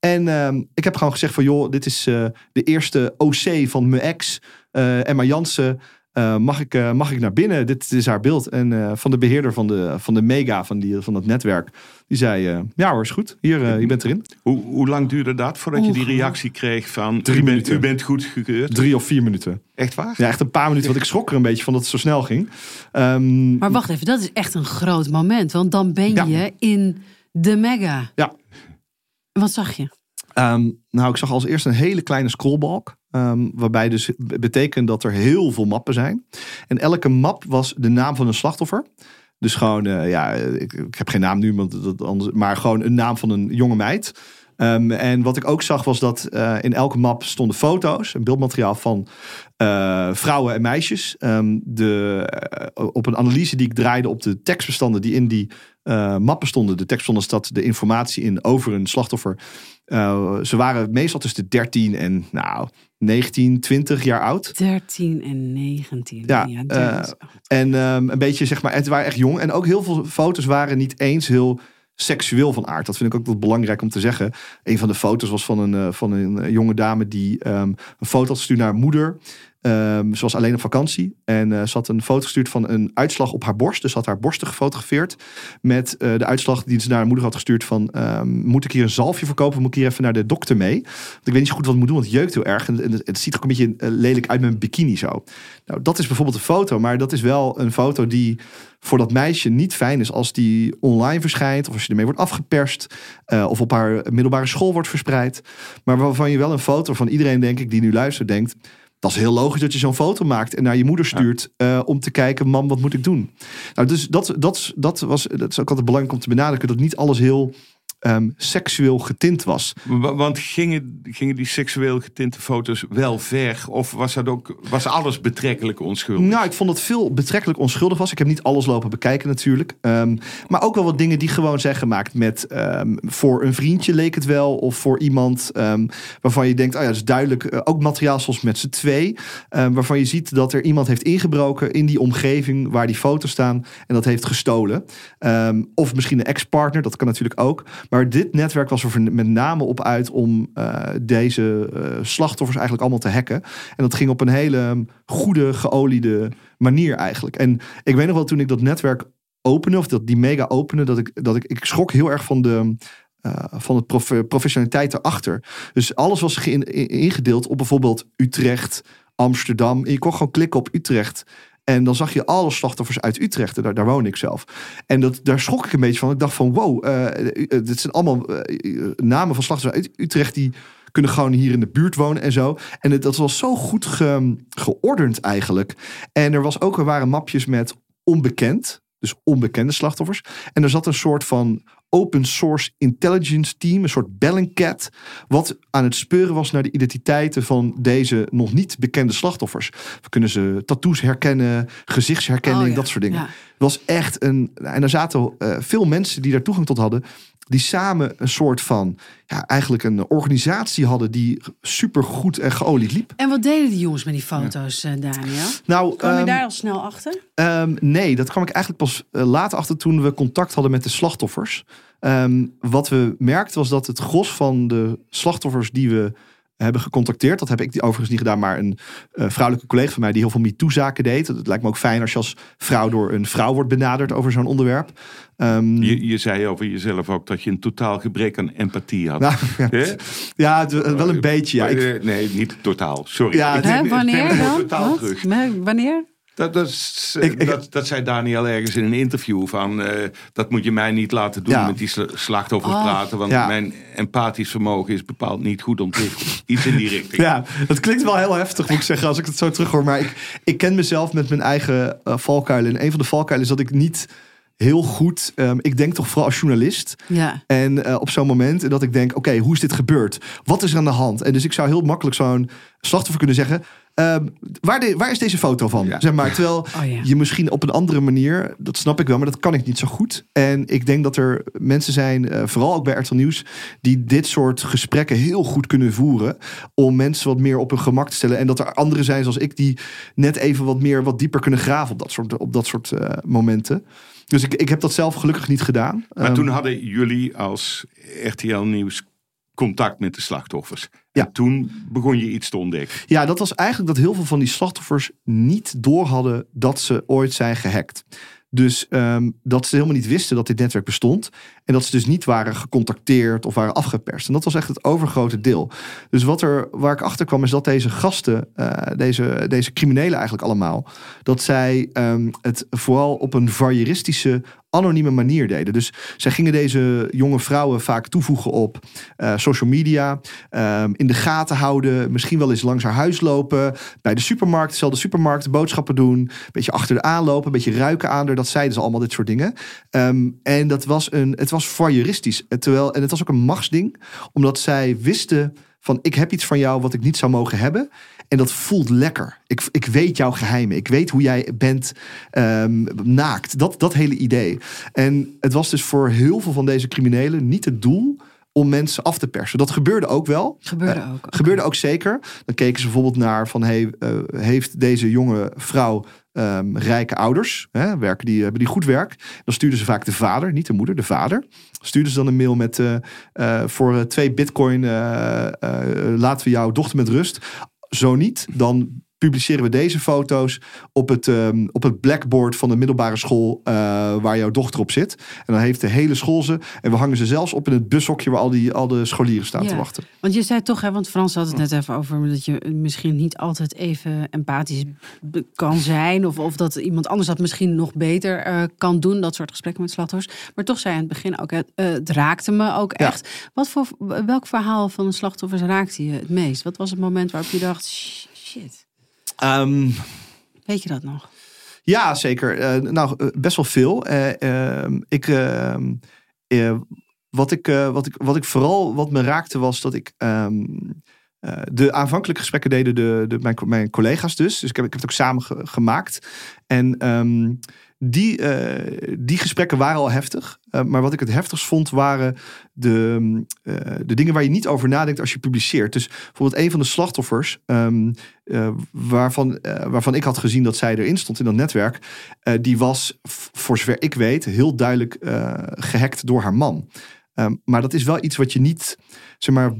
En ehm, ik heb gewoon gezegd van joh, dit is eh, de eerste OC van mijn ex, eh, Emma Jansen. Eh, mag, ik, eh, mag ik naar binnen? Dit is haar beeld. En eh, van de beheerder van de, van de mega, van, die, van dat netwerk, die zei: eh, Ja hoor, is goed. Hier, eh, je bent erin. Hoe, hoe lang duurde dat voordat je die reactie kreeg van... Drie u, bent, minuten. u bent goedgekeurd? Drie of vier minuten. Echt waar? Ja, echt een paar minuten. Want ik schrok er een beetje van dat het zo snel ging. Ehm, Maar wacht even, dat is echt een groot moment. Want dan ben Ja. je in de mega. Ja. Wat zag je? Ehm, nou, ik zag als eerste een hele kleine scrollbalk. Ehm, waarbij dus betekent dat er heel veel mappen zijn. En elke map was de naam van een slachtoffer. Dus gewoon, eh, ja, ik, ik heb geen naam nu, maar gewoon een naam van een jonge meid. Ehm, en wat ik ook zag was dat eh, in elke map stonden foto's en beeldmateriaal van eh, vrouwen en meisjes. Ehm, de, op een analyse die ik draaide op de tekstbestanden die in die eh, mappen stonden. De tekstbestanden staat de informatie in over een slachtoffer. Eh, ze waren meestal tussen de 13 en nou, 19, 20 jaar oud. 13 en 19. Ja, Ja, eh, En ehm, een beetje zeg maar, het waren echt jong. En ook heel veel foto's waren niet eens heel seksueel van aard. Dat vind ik ook wel belangrijk om te zeggen. Een van de foto's was van een, van een jonge dame die ehm, een foto had gestuurd naar haar moeder. Ehm, ze was alleen op vakantie. En eh, ze had een foto gestuurd van een uitslag op haar borst. Dus had haar borsten gefotografeerd. Met eh, de uitslag die ze naar haar moeder had gestuurd van... ehm, moet ik hier een zalfje verkopen? Moet ik hier even naar de dokter mee? Want ik weet niet zo goed wat ik moet doen, want het jeukt heel erg. En, het, ziet er ook een beetje eh, lelijk uit met een bikini zo. Nou, dat is bijvoorbeeld een foto. Maar dat is wel een foto die voor dat meisje niet fijn is... als die online verschijnt. Of als je ermee wordt afgeperst. of op haar middelbare school wordt verspreid. Maar waarvan je wel een foto van iedereen, denk ik, die nu luistert, denkt... dat is heel logisch dat je zo'n foto maakt en naar je moeder stuurt eh, om te kijken, mam, wat moet ik doen? Nou, dus dat, dat, dat, was, dat is ook altijd belangrijk om te benadrukken, dat niet alles heel ehm, seksueel getint was. Wa- Want gingen, gingen die seksueel getinte foto's wel ver? Of was, dat ook, was alles betrekkelijk onschuldig? Nou, ik vond dat veel betrekkelijk onschuldig was. Ik heb niet alles lopen bekijken natuurlijk. Ehm, maar ook wel wat dingen die gewoon zijn gemaakt met... ehm, voor een vriendje leek het wel. Of voor iemand waarvan je denkt... Oh ja, dat is duidelijk. eh, ook materiaal zoals met z'n twee. waarvan je ziet dat er iemand heeft ingebroken in die omgeving... waar die foto's staan en dat heeft gestolen. Of misschien een ex-partner, dat kan natuurlijk ook. Maar dit netwerk was er met name op uit... om eh, deze eh, slachtoffers eigenlijk allemaal te hacken. En dat ging op een hele goede, geoliede manier eigenlijk. En ik weet nog wel toen ik dat netwerk opende, of dat die mega opende, dat ik, dat ik, ik schrok heel erg van de. eh, van het prof- professionaliteit erachter. Dus alles was ingedeeld op bijvoorbeeld Utrecht, Amsterdam. Je kon gewoon klikken op Utrecht. En dan zag je alle slachtoffers uit Utrecht. Daar, daar woon ik zelf. En dat, daar schrok ik een beetje van. Ik dacht van wow, eh, dit zijn allemaal eh, namen van slachtoffers uit Utrecht die kunnen gewoon hier in de buurt wonen en zo. En dat was zo goed ge- geordend eigenlijk. En er was ook, er waren mapjes met onbekend. Dus onbekende slachtoffers. En er zat een soort van open source intelligence team, een soort Bellingcat, wat aan het speuren was naar de identiteiten van deze nog niet bekende slachtoffers. We kunnen ze tattoos herkennen, gezichtsherkenning, Oh ja, dat soort dingen. ja. Het was echt een. En er zaten eh, veel mensen die daar toegang tot hadden. Die samen een soort van. Ja, eigenlijk een organisatie hadden. die super goed en geolied liep. En wat deden die jongens met die foto's, eh, Daniel? Nou, Kwam je ehm, daar al snel achter? Ehm, nee, dat kwam ik eigenlijk pas eh, later achter toen we contact hadden met de slachtoffers. Ehm, wat we merkten was dat het gros van de slachtoffers die we hebben gecontacteerd, dat heb ik die overigens niet gedaan, maar een eh, vrouwelijke collega van mij die heel veel MeToo-zaken deed. Het lijkt me ook fijn als je als vrouw door een vrouw wordt benaderd over zo'n onderwerp. Ehm, Je, je zei over jezelf ook dat je een totaal gebrek aan empathie had. nou, ja, het- wel een beetje. Ja, ik, Eh, nee, niet totaal. Sorry. Ja, Ik Hè, ik wanneer dan? totaal terug. Nee, Wanneer? Dat, dat, is, Ik- ik- dat, dat zei Daniel ergens in een interview van... eh, dat moet je mij niet laten doen Ja. met die sla- slachtoffers Oh. praten... want Ja. mijn empathisch vermogen is bepaald niet goed ontwikkeld. Iets in die richting. Ja, dat klinkt wel heel heftig, moet ik zeggen, als ik het zo terughoor. Maar ik, ik ken mezelf met mijn eigen eh, valkuilen. En een van de valkuilen is dat ik niet heel goed... ehm, ik denk toch vooral als journalist. Ja. En eh, op zo'n moment en dat ik denk, oké, hoe is dit gebeurd? Wat is er aan de hand? En dus ik zou heel makkelijk zo'n slachtoffer kunnen zeggen... ehm, waar, de, waar is deze foto van? Ja. Zeg maar, terwijl Oh ja. je misschien op een andere manier... dat snap ik wel, maar dat kan ik niet zo goed. En ik denk dat er mensen zijn, eh, vooral ook bij RTL Nieuws... die dit soort gesprekken heel goed kunnen voeren... om mensen wat meer op hun gemak te stellen. En dat er anderen zijn zoals ik... die net even wat meer, wat dieper kunnen graven op dat soort, op dat soort eh, momenten. Dus ik, ik heb dat zelf gelukkig niet gedaan. Maar Ehm, toen hadden jullie als RTL Nieuws contact met de slachtoffers. Ja. En toen begon je iets te ontdekken. Ja, dat was eigenlijk dat heel veel van die slachtoffers niet door hadden dat ze ooit zijn gehackt. Dus ehm, dat ze helemaal niet wisten dat dit netwerk bestond. En dat ze dus niet waren gecontacteerd of waren afgeperst. En dat was echt het overgrote deel. Dus wat er, waar ik achter kwam is dat deze gasten, eh, deze, deze criminelen eigenlijk allemaal, dat zij ehm, het vooral op een voyeuristische, anonieme manier deden. Dus zij gingen deze jonge vrouwen vaak toevoegen op eh, social media, ehm, in de gaten houden, misschien wel eens langs haar huis lopen, bij de supermarkt, dezelfde supermarkt, boodschappen doen, een beetje achter de aanlopen, een beetje ruiken aan. Dat zeiden ze allemaal, dit soort dingen. Ehm, en dat was een, het was voyeuristisch. En Terwijl, en het was ook een machtsding, omdat zij wisten van ik heb iets van jou wat ik niet zou mogen hebben. En dat voelt lekker. Ik, ik weet jouw geheimen. Ik weet hoe jij bent ehm, naakt. Dat, dat hele idee. En het was dus voor heel veel van deze criminelen niet het doel om mensen af te persen. Dat gebeurde ook wel. Gebeurde Eh, ook. Gebeurde ook zeker. Dan keken ze bijvoorbeeld naar van hey, eh, heeft deze jonge vrouw ehm, rijke ouders? Hè, werken die, hebben die goed werk? Dan stuurden ze vaak de vader, niet de moeder, de vader. Stuurden ze dan een mail met eh, eh, voor eh, twee bitcoin laten we jouw dochter met rust. Zo niet, dan publiceren we deze foto's op het, ehm, op het blackboard van de middelbare school eh, waar jouw dochter op zit. En dan heeft de hele school ze. En we hangen ze zelfs op in het bushokje waar al, die, al de scholieren staan Ja. te wachten. Want je zei toch, hè, want Frans had het net even over dat je misschien niet altijd even empathisch kan zijn. Of, of dat iemand anders dat misschien nog beter eh, kan doen. Dat soort gesprekken met slachtoffers. Maar toch zei je aan het begin ook, het, eh, het raakte me ook Ja. echt. Wat voor, welk verhaal van de slachtoffers raakte je het meest? Wat was het moment waarop je dacht, "Sh- shit. Ehm, Weet je dat nog? Ja, zeker. Eh, nou, eh, best wel veel. Eh, ehm, ik, ehm, eh, wat, ik, wat, ik, wat ik vooral wat me raakte was dat ik. de aanvankelijke gesprekken deden de, de, mijn, mijn collega's dus. Dus ik heb, ik heb het ook samen ge- gemaakt. En die, eh, die gesprekken waren al heftig. Eh, maar wat ik het heftigst vond waren de, eh, de dingen waar je niet over nadenkt als je publiceert. Dus bijvoorbeeld een van de slachtoffers, ehm, eh, waarvan, waarvan ik had gezien dat zij erin stond in dat netwerk, die was, voor zover ik weet, heel duidelijk eh, gehackt door haar man. Ehm, maar dat is wel iets wat je niet zeg maar,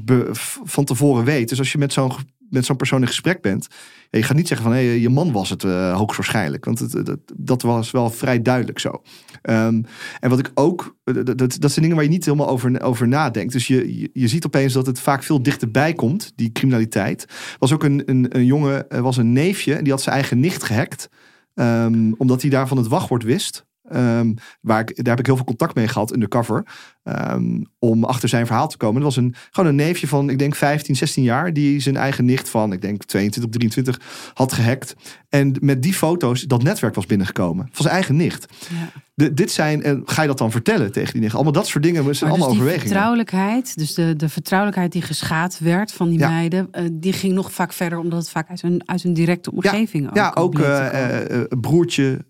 van tevoren weet. Dus als je met zo'n met zo'n persoon in gesprek bent, je gaat niet zeggen van hé, je man was het eh, hoogstwaarschijnlijk. Want het, dat, dat was wel vrij duidelijk zo. Ehm, en wat ik ook, eh, dat, dat, zijn dingen waar je niet helemaal over, over nadenkt. Dus je, je, ziet opeens dat het vaak veel dichterbij komt, die criminaliteit. Was ook een, een, een jongen, was een neefje en die had zijn eigen nicht gehackt. Ehm, omdat hij daarvan het wachtwoord wist. Ehm, waar ik, daar heb ik heel veel contact mee gehad, undercover. Ehm, om achter zijn verhaal te komen. Dat was een, gewoon een neefje van, ik denk 15, 16 jaar. Die zijn eigen nicht van, ik denk 22, 23 had gehackt. En met die foto's dat netwerk was binnengekomen. Van zijn eigen nicht. Ja. De, dit zijn, en ga je dat dan vertellen tegen die nicht? Allemaal dat soort dingen, zijn Maar dus allemaal die overwegingen. vertrouwelijkheid, dus de, de vertrouwelijkheid die geschaad werd van die Ja. meiden, eh, die ging nog vaak verder, omdat het vaak uit hun, uit hun directe omgeving ook Ja, ook bleek te eh, eh, broertje,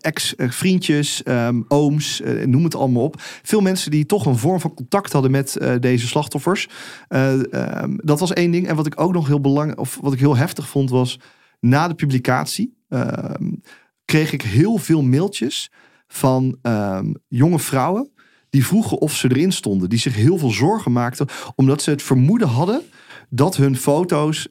ex-vriendjes, ehm, ooms, noem het allemaal op. Veel mensen die toch een vorm van contact hadden met eh, deze slachtoffers. Eh, ehm, dat was één ding. En wat ik ook nog heel belangrijk, of wat ik heel heftig vond, was na de publicatie ehm, kreeg ik heel veel mailtjes van ehm, jonge vrouwen die vroegen of ze erin stonden. Die zich heel veel zorgen maakten, omdat ze het vermoeden hadden dat hun foto's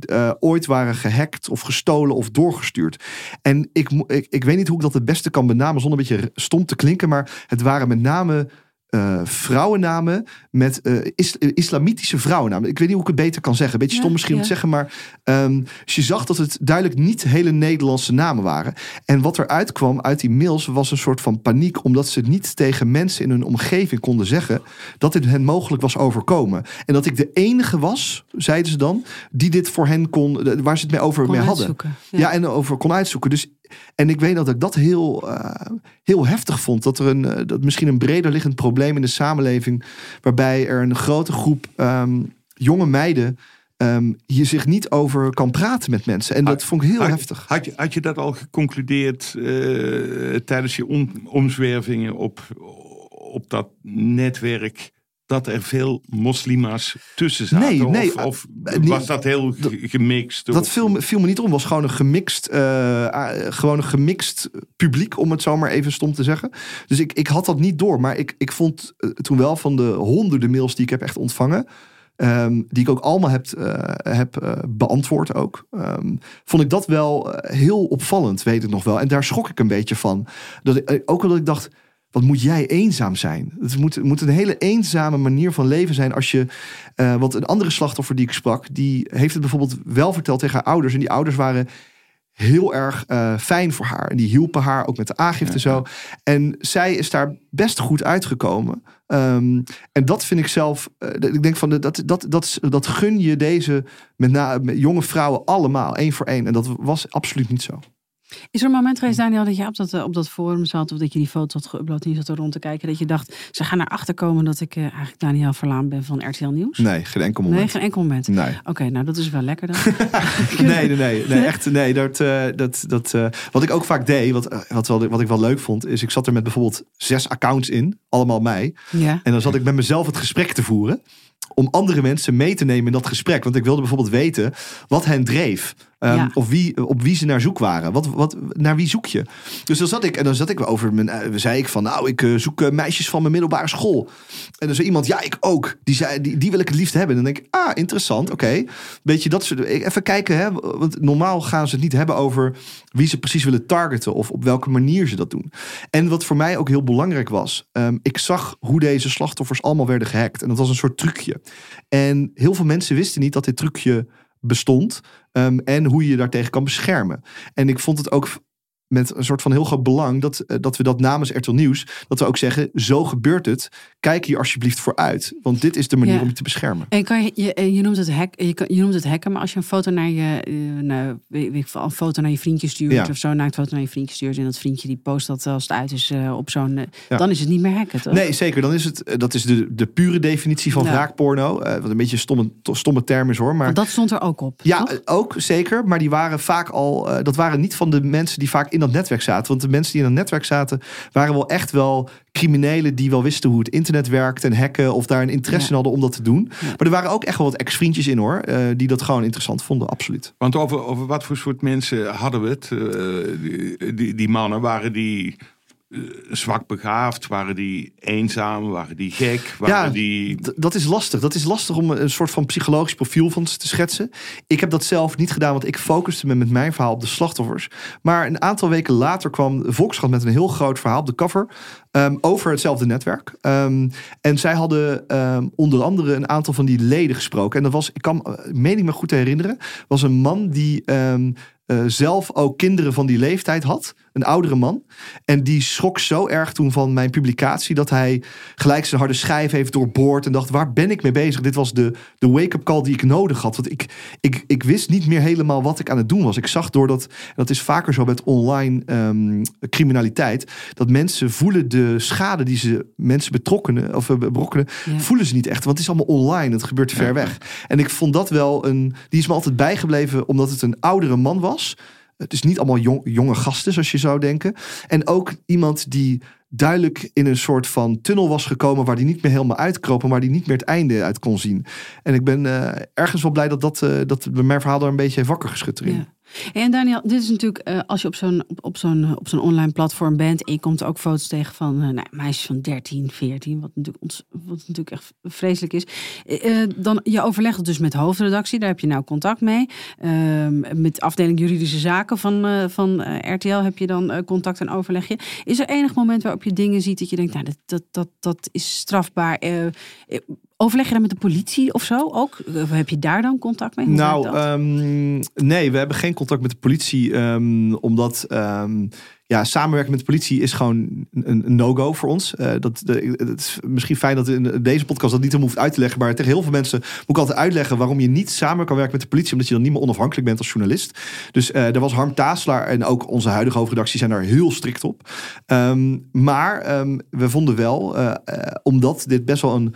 eh, ooit waren gehackt of gestolen of doorgestuurd. En ik, ik, ik weet niet hoe ik dat het beste kan benamen zonder een beetje stom te klinken, maar het waren met name eh, vrouwennamen met is- eh, islamitische vrouwennamen. Ik weet niet hoe ik het beter kan zeggen. Beetje Ja, stom misschien om ja. te zeggen, maar dus je zag dat het duidelijk niet hele Nederlandse namen waren. En wat eruit kwam uit die mails was een soort van paniek, omdat ze niet tegen mensen in hun omgeving konden zeggen dat dit hen mogelijk was overkomen. En dat ik de enige was, zeiden ze dan, die dit voor hen kon, waar ze het mee over Kon mee hadden. Ja. Ja. en over kon uitzoeken. Dus, en ik weet dat ik dat heel, eh, heel heftig vond. Dat er een, eh, dat misschien een breder liggend probleem in de samenleving. waarbij er een grote groep ehm, jonge meiden. ehm, hier zich niet over kan praten met mensen. En dat vond ik heel had, heftig. Had je, had je dat al geconcludeerd eh, tijdens je om, omzwervingen op, op dat netwerk? Dat er veel moslima's tussen zaten? Nee, nee, of, of eh, was dat heel ge- gemixt? Dat viel, me- viel me niet om. Het was gewoon een gemixt, eh, ah, gewoon een gemixt publiek, om het zo maar even stom te zeggen. Dus ik, ik had dat niet door. Maar ik, ik vond eh, toen wel van de honderden mails die ik heb echt ontvangen. ehm, die ik ook allemaal heb, eh, heb eh, beantwoord ook. ehm, vond ik dat wel eh, heel opvallend, weet ik nog wel. En daar schrok ik een beetje van. Dat ik, eh, ook omdat ik dacht, wat moet jij eenzaam zijn? Het moet, het moet een hele eenzame manier van leven zijn als je... eh, want een andere slachtoffer die ik sprak, die heeft het bijvoorbeeld wel verteld tegen haar ouders. En die ouders waren heel erg eh, fijn voor haar. En die hielpen haar ook met de aangifte zo. En zij is daar best goed uitgekomen. Ehm, en dat vind ik zelf, eh, ik denk van de- dat, dat, dat, dat gun je deze met, na, met jonge vrouwen allemaal, één voor één. En dat was absoluut niet zo. Is er een moment geweest, Daniel, dat je op dat, eh, op dat forum zat of dat je die foto had geüpload en je zat er rond te kijken, dat je dacht, ze gaan erachter komen dat ik eh, eigenlijk Daniel Verlaan ben van RTL Nieuws? Nee, geen enkel Nee, moment. geen enkel moment. Nee. Oké, nou dat is wel lekker dan. <laughs> <laughs> Nee, nee, nee, nee, echt, nee, dat, eh, dat, dat, wat ik ook vaak deed, wat, wat, wel, wat ik wel leuk vond, is ik zat er met bijvoorbeeld zes accounts in, allemaal mij. ja. En dan zat ik met mezelf het gesprek te voeren. Om andere mensen mee te nemen in dat gesprek. Want ik wilde bijvoorbeeld weten wat hen dreef. Ja. Of wie, op wie ze naar zoek waren. Wat, wat, naar wie zoek je? Dus dan zat ik en dan zat ik over mijn. eh, zei ik van, nou, ik eh, zoek eh, meisjes van mijn middelbare school. En dan zei iemand, ja, ik ook. Die zei, die, die wil ik het liefst hebben. En dan denk ik, ah, interessant, oké. Weet je dat soort. Even kijken, hè? Want normaal gaan ze het niet hebben over wie ze precies willen targeten of op welke manier ze dat doen. En wat voor mij ook heel belangrijk was, ehm, ik zag hoe deze slachtoffers allemaal werden gehackt. En dat was een soort trucje. En heel veel mensen wisten niet dat dit trucje bestond. ehm, en hoe je je daartegen kan beschermen. En ik vond het ook met een soort van heel groot belang dat, eh, dat we dat namens RTL Nieuws, dat we ook zeggen, zo gebeurt het. Kijk hier alsjeblieft voor uit. Want dit is de manier Ja. om je te beschermen. En kan je, je, eh, je, noemt het hack, je, kan- je noemt het hacken, maar als je een foto naar je, eh, nou, weet, ik een foto naar je vriendje stuurt Ja. of zo, het foto naar je vriendje stuurt en dat vriendje die post dat als het uit is eh, op zo'n, eh, Ja. dan is het niet meer hacken, toch? Nee, zeker. Dan is het, eh, dat is de, de pure definitie van wraakporno. eh, wat een beetje een stomme, to- stomme term is hoor. Maar Want dat stond er ook op. Ja, toch? eh, ook zeker. Maar die waren vaak al. eh, dat waren niet van de mensen die vaak in dat netwerk zaten. Want de mensen die in dat netwerk zaten. waren wel echt wel criminelen die wel wisten hoe het internet werkt en hacken. of daar een interesse Ja. in hadden om dat te doen. Ja. Maar er waren ook echt wel wat ex-vriendjes in hoor. eh, die dat gewoon interessant vonden, absoluut. Want over, over wat voor soort mensen hadden we het? Eh, die, die, die mannen, waren die zwak begaafd? Waren die eenzaam? Waren die gek? Waren Ja, die... Dat is lastig. Dat is lastig om een soort van psychologisch profiel van ze te schetsen. Ik heb dat zelf niet gedaan, want ik focuste me met mijn verhaal op de slachtoffers. Maar een aantal weken later kwam Volkskrant met een heel groot verhaal op de cover ehm, over hetzelfde netwerk. Ehm, en zij hadden ehm, onder andere een aantal van die leden gesproken. En dat was, ik kan, eh, meen ik me goed te herinneren, was een man die eh, zelf ook kinderen van die leeftijd had. Een oudere man. En die schrok zo erg toen van mijn publicatie dat hij gelijk zijn harde schijf heeft doorboord. En dacht, waar ben ik mee bezig? Dit was de, de wake-up call die ik nodig had. Want ik, ik, ik wist niet meer helemaal wat ik aan het doen was. Ik zag doordat, en dat is vaker zo met online criminaliteit, dat mensen voelen de schade die ze mensen betrokkenen of eh, berokkenen, Ja. voelen ze niet echt. Want het is allemaal online. Het gebeurt ver weg. En ik vond dat wel een, die is me altijd bijgebleven omdat het een oudere man was. Het is niet allemaal jong, jonge gasten, zoals je zou denken. En ook iemand die duidelijk in een soort van tunnel was gekomen... waar die niet meer helemaal uitkroop... en waar die niet meer het einde uit kon zien. En ik ben eh, ergens wel blij dat, dat, eh, dat mijn verhaal daar een beetje wakker geschud erin. Ja. En Daniel, dit is natuurlijk eh, als je op zo'n op, zo'n op zo'n online platform bent en je komt ook foto's tegen van eh, nou, meisjes van 13, 14, wat natuurlijk, ons, wat natuurlijk echt vreselijk is. Eh, dan je overlegt het dus met hoofdredactie, daar heb je nou contact mee. Ehm, met afdeling juridische zaken van, van RTL heb je dan contact en overleg je. Is er enig moment waarop je dingen ziet dat je denkt, nou dat, dat, dat, dat is strafbaar. Overleg je dan met de politie of zo ook? Heb je daar dan contact mee? Hoe Nou, ehm, nee, we hebben geen contact met de politie. ehm, omdat ehm, ja, samenwerken met de politie is gewoon een, een no-go voor ons. Eh, dat, de, het is misschien fijn dat in deze podcast dat niet helemaal hoeft uit te leggen. Maar tegen heel veel mensen moet ik altijd uitleggen waarom je niet samen kan werken met de politie. Omdat je dan niet meer onafhankelijk bent als journalist. Dus eh daar was Harm Taaslaar en ook onze huidige hoofdredactie zijn daar heel strikt op. Maar we vonden wel, eh, omdat dit best wel een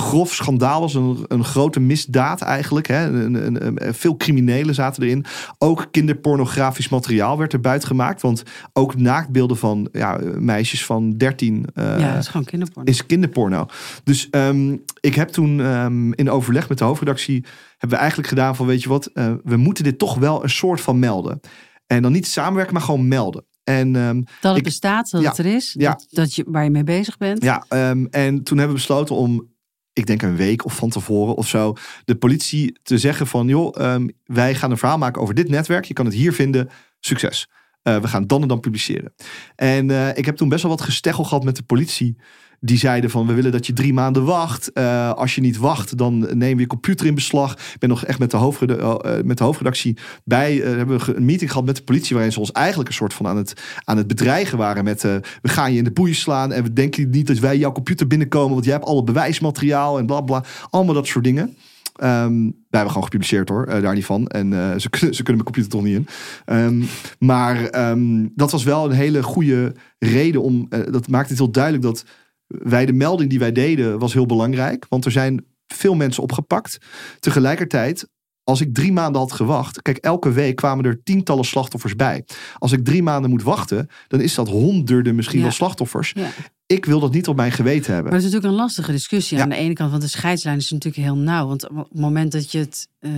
grof schandaal was. Een, een grote misdaad eigenlijk. Hè. Een, een, een- veel criminelen zaten erin. Ook kinderpornografisch materiaal werd er buiten gemaakt. Want ook naaktbeelden van ja, meisjes van 13 eh, ja, is gewoon kinderporno. is kinderporno. Dus ehm, ik heb toen ehm, in overleg met de hoofdredactie... hebben we eigenlijk gedaan van weet je wat... eh, we moeten dit toch wel een soort van melden. En dan niet samenwerken, maar gewoon melden. En ehm, Dat het Ik- bestaat, dat ja, het er is, ja. dat, dat je, waar je mee bezig bent. Ja, en toen hebben we besloten om, ik denk een week of van tevoren of zo, de politie te zeggen van, joh, ehm, wij gaan een verhaal maken over dit netwerk. Je kan het hier vinden. Succes. Eh, we gaan dan en dan publiceren. En eh, ik heb toen best wel wat gesteggel gehad met de politie. Die zeiden van, we willen dat je drie maanden wacht. Eh, als je niet wacht, dan nemen we je computer in beslag. Ik ben nog echt met de, hoofdreda- eh, met de hoofdredactie bij. hebben we een meeting gehad met de politie... waarin ze ons eigenlijk een soort van aan het, aan het bedreigen waren met... we gaan je in de boeien slaan en we denken niet dat wij jouw computer binnenkomen... want jij hebt alle bewijsmateriaal en bla bla. Allemaal dat soort dingen. Ehm, wij hebben gewoon gepubliceerd hoor, eh, daar niet van. En eh, ze, kunnen, ze kunnen mijn computer toch niet in. Ehm, maar ehm, dat was wel een hele goede reden om. eh, dat maakt het heel duidelijk dat wij de melding die wij deden was heel belangrijk. Want er zijn veel mensen opgepakt. Tegelijkertijd, als ik drie maanden had gewacht. Kijk, elke week kwamen er tientallen slachtoffers bij. Als ik drie maanden moet wachten, dan is dat honderden misschien Ja. wel slachtoffers. Ja. Ik wil dat niet op mijn geweten hebben. Maar het is natuurlijk een lastige discussie Ja. aan de ene kant, want de scheidslijn is natuurlijk heel nauw. Want op het moment dat je het eh,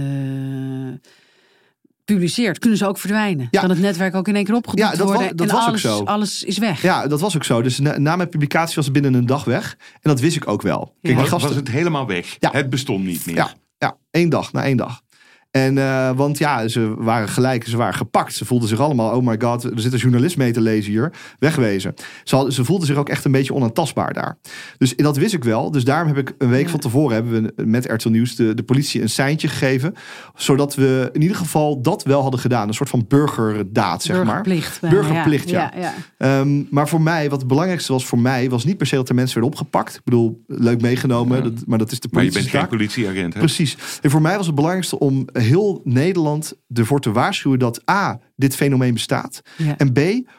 publiceert, kunnen ze ook verdwijnen. Ja. Kan het netwerk ook in één keer opgedoekt Ja, dat worden dat en was ook zo. alles is weg. Ja, dat was ook zo. Dus na, na mijn publicatie was het binnen een dag weg. En dat wist ik ook wel. Kijk, Ja. Was, gasten, was het helemaal weg? Ja. Het bestond niet meer. Ja, ja, één dag, na één dag. En, eh, want ja, ze waren gelijk, ze waren gepakt. Ze voelden zich allemaal, oh my god, er zit een journalist mee te lezen hier. Wegwezen. Ze, hadden, ze voelden zich ook echt een beetje onaantastbaar daar. Dus dat wist ik wel. Dus daarom heb ik een week Ja. van tevoren hebben we met RTL Nieuws de, de politie een seintje gegeven. Zodat we in ieder geval dat wel hadden gedaan. Een soort van burgerdaad, zeg maar. Burgerplicht. bijna, Burgerplicht, ja. ja, ja. Ehm, maar voor mij, wat het belangrijkste was voor mij, was niet per se dat er mensen werden opgepakt. Ik bedoel, leuk meegenomen, dat, maar dat is de Maar je bent geen politieagent, hè? Precies. En voor mij was het belangrijkste om heel Nederland ervoor te waarschuwen dat A, dit fenomeen bestaat. Ja. En B,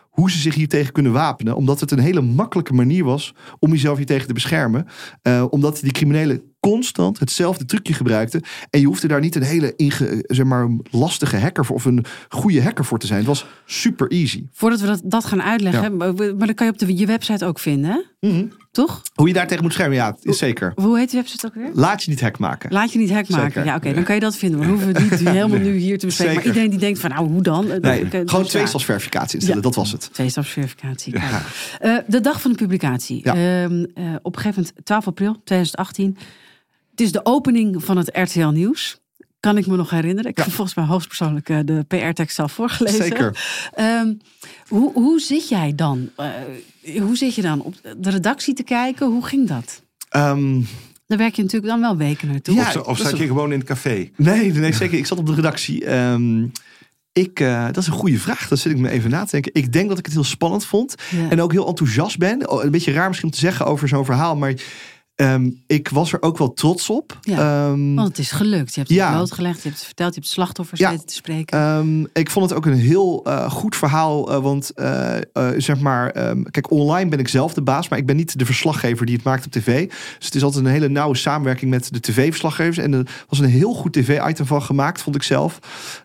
hoe ze zich hiertegen kunnen wapenen. Omdat het een hele makkelijke manier was om jezelf hiertegen te beschermen. Eh, omdat die criminelen constant hetzelfde trucje gebruikten. En je hoefde daar niet een hele inge, zeg maar, lastige hacker voor, of een goede hacker voor te zijn. Het was super easy. Voordat we dat, dat gaan uitleggen, maar maar dat kan je op de, je website ook vinden? Mhm. Toch? Hoe je daar tegen moet schermen, ja, is zeker. Hoe heet de website ook weer? Laat je niet hack maken. Laat je niet hack maken. Zeker. Ja, oké, dan kan je dat vinden. Maar hoeven we niet <laughs> helemaal nu hier te bespreken. Maar iedereen die denkt van, nou, hoe dan? Nee, gewoon ja. tweestapsverificatie instellen, Ja. dat was het. Tweestapsverificatie. kijk. Eh, de dag van de publicatie. Ja. Ehm, eh, op een gegeven moment, 12 april 2018. Het is de opening van het RTL Nieuws. Kan ik me nog herinneren. Ik Ja. heb volgens mij hoogstpersoonlijk eh, de PR-tekst zelf voorgelezen. Zeker. Ehm, hoe, hoe zit jij dan? Eh, hoe zit je dan op de redactie te kijken? Hoe ging dat? Ehm, Daar werk je natuurlijk dan wel weken naartoe. Ja, Of, of zat je gewoon in het café? Nee, nee, zeker. Ik zat op de redactie. Ehm, ik, eh, dat is een goede vraag. Dat zit ik me even na te denken. Ik denk dat ik het heel spannend vond. Ja. En ook heel enthousiast ben. Een beetje raar misschien om te zeggen over zo'n verhaal. Maar ehm, ik was er ook wel trots op. Ja, Ehm, Want het is gelukt. Je hebt het Ja. blootgelegd, je hebt het verteld, je hebt de slachtoffers Ja. weten te spreken. Ehm, ik vond het ook een heel eh, goed verhaal. eh, want eh, zeg maar, ehm, kijk, online ben ik zelf de baas, maar ik ben niet de verslaggever die het maakt op tv. Dus het is altijd een hele nauwe samenwerking met de tv-verslaggevers. En er was een heel goed tv-item van gemaakt, vond ik zelf.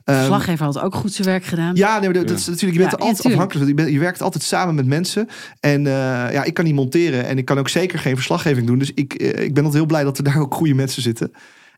de verslaggever had ook goed zijn werk gedaan. Ja, nee, maar dat, dat is natuurlijk, je bent Ja, altijd afhankelijk. Je, bent, je werkt altijd samen met mensen. En eh, ja, ik kan niet monteren. En ik kan ook zeker geen verslaggeving doen. Dus ik, eh, ik ben altijd heel blij dat er daar ook goede mensen zitten.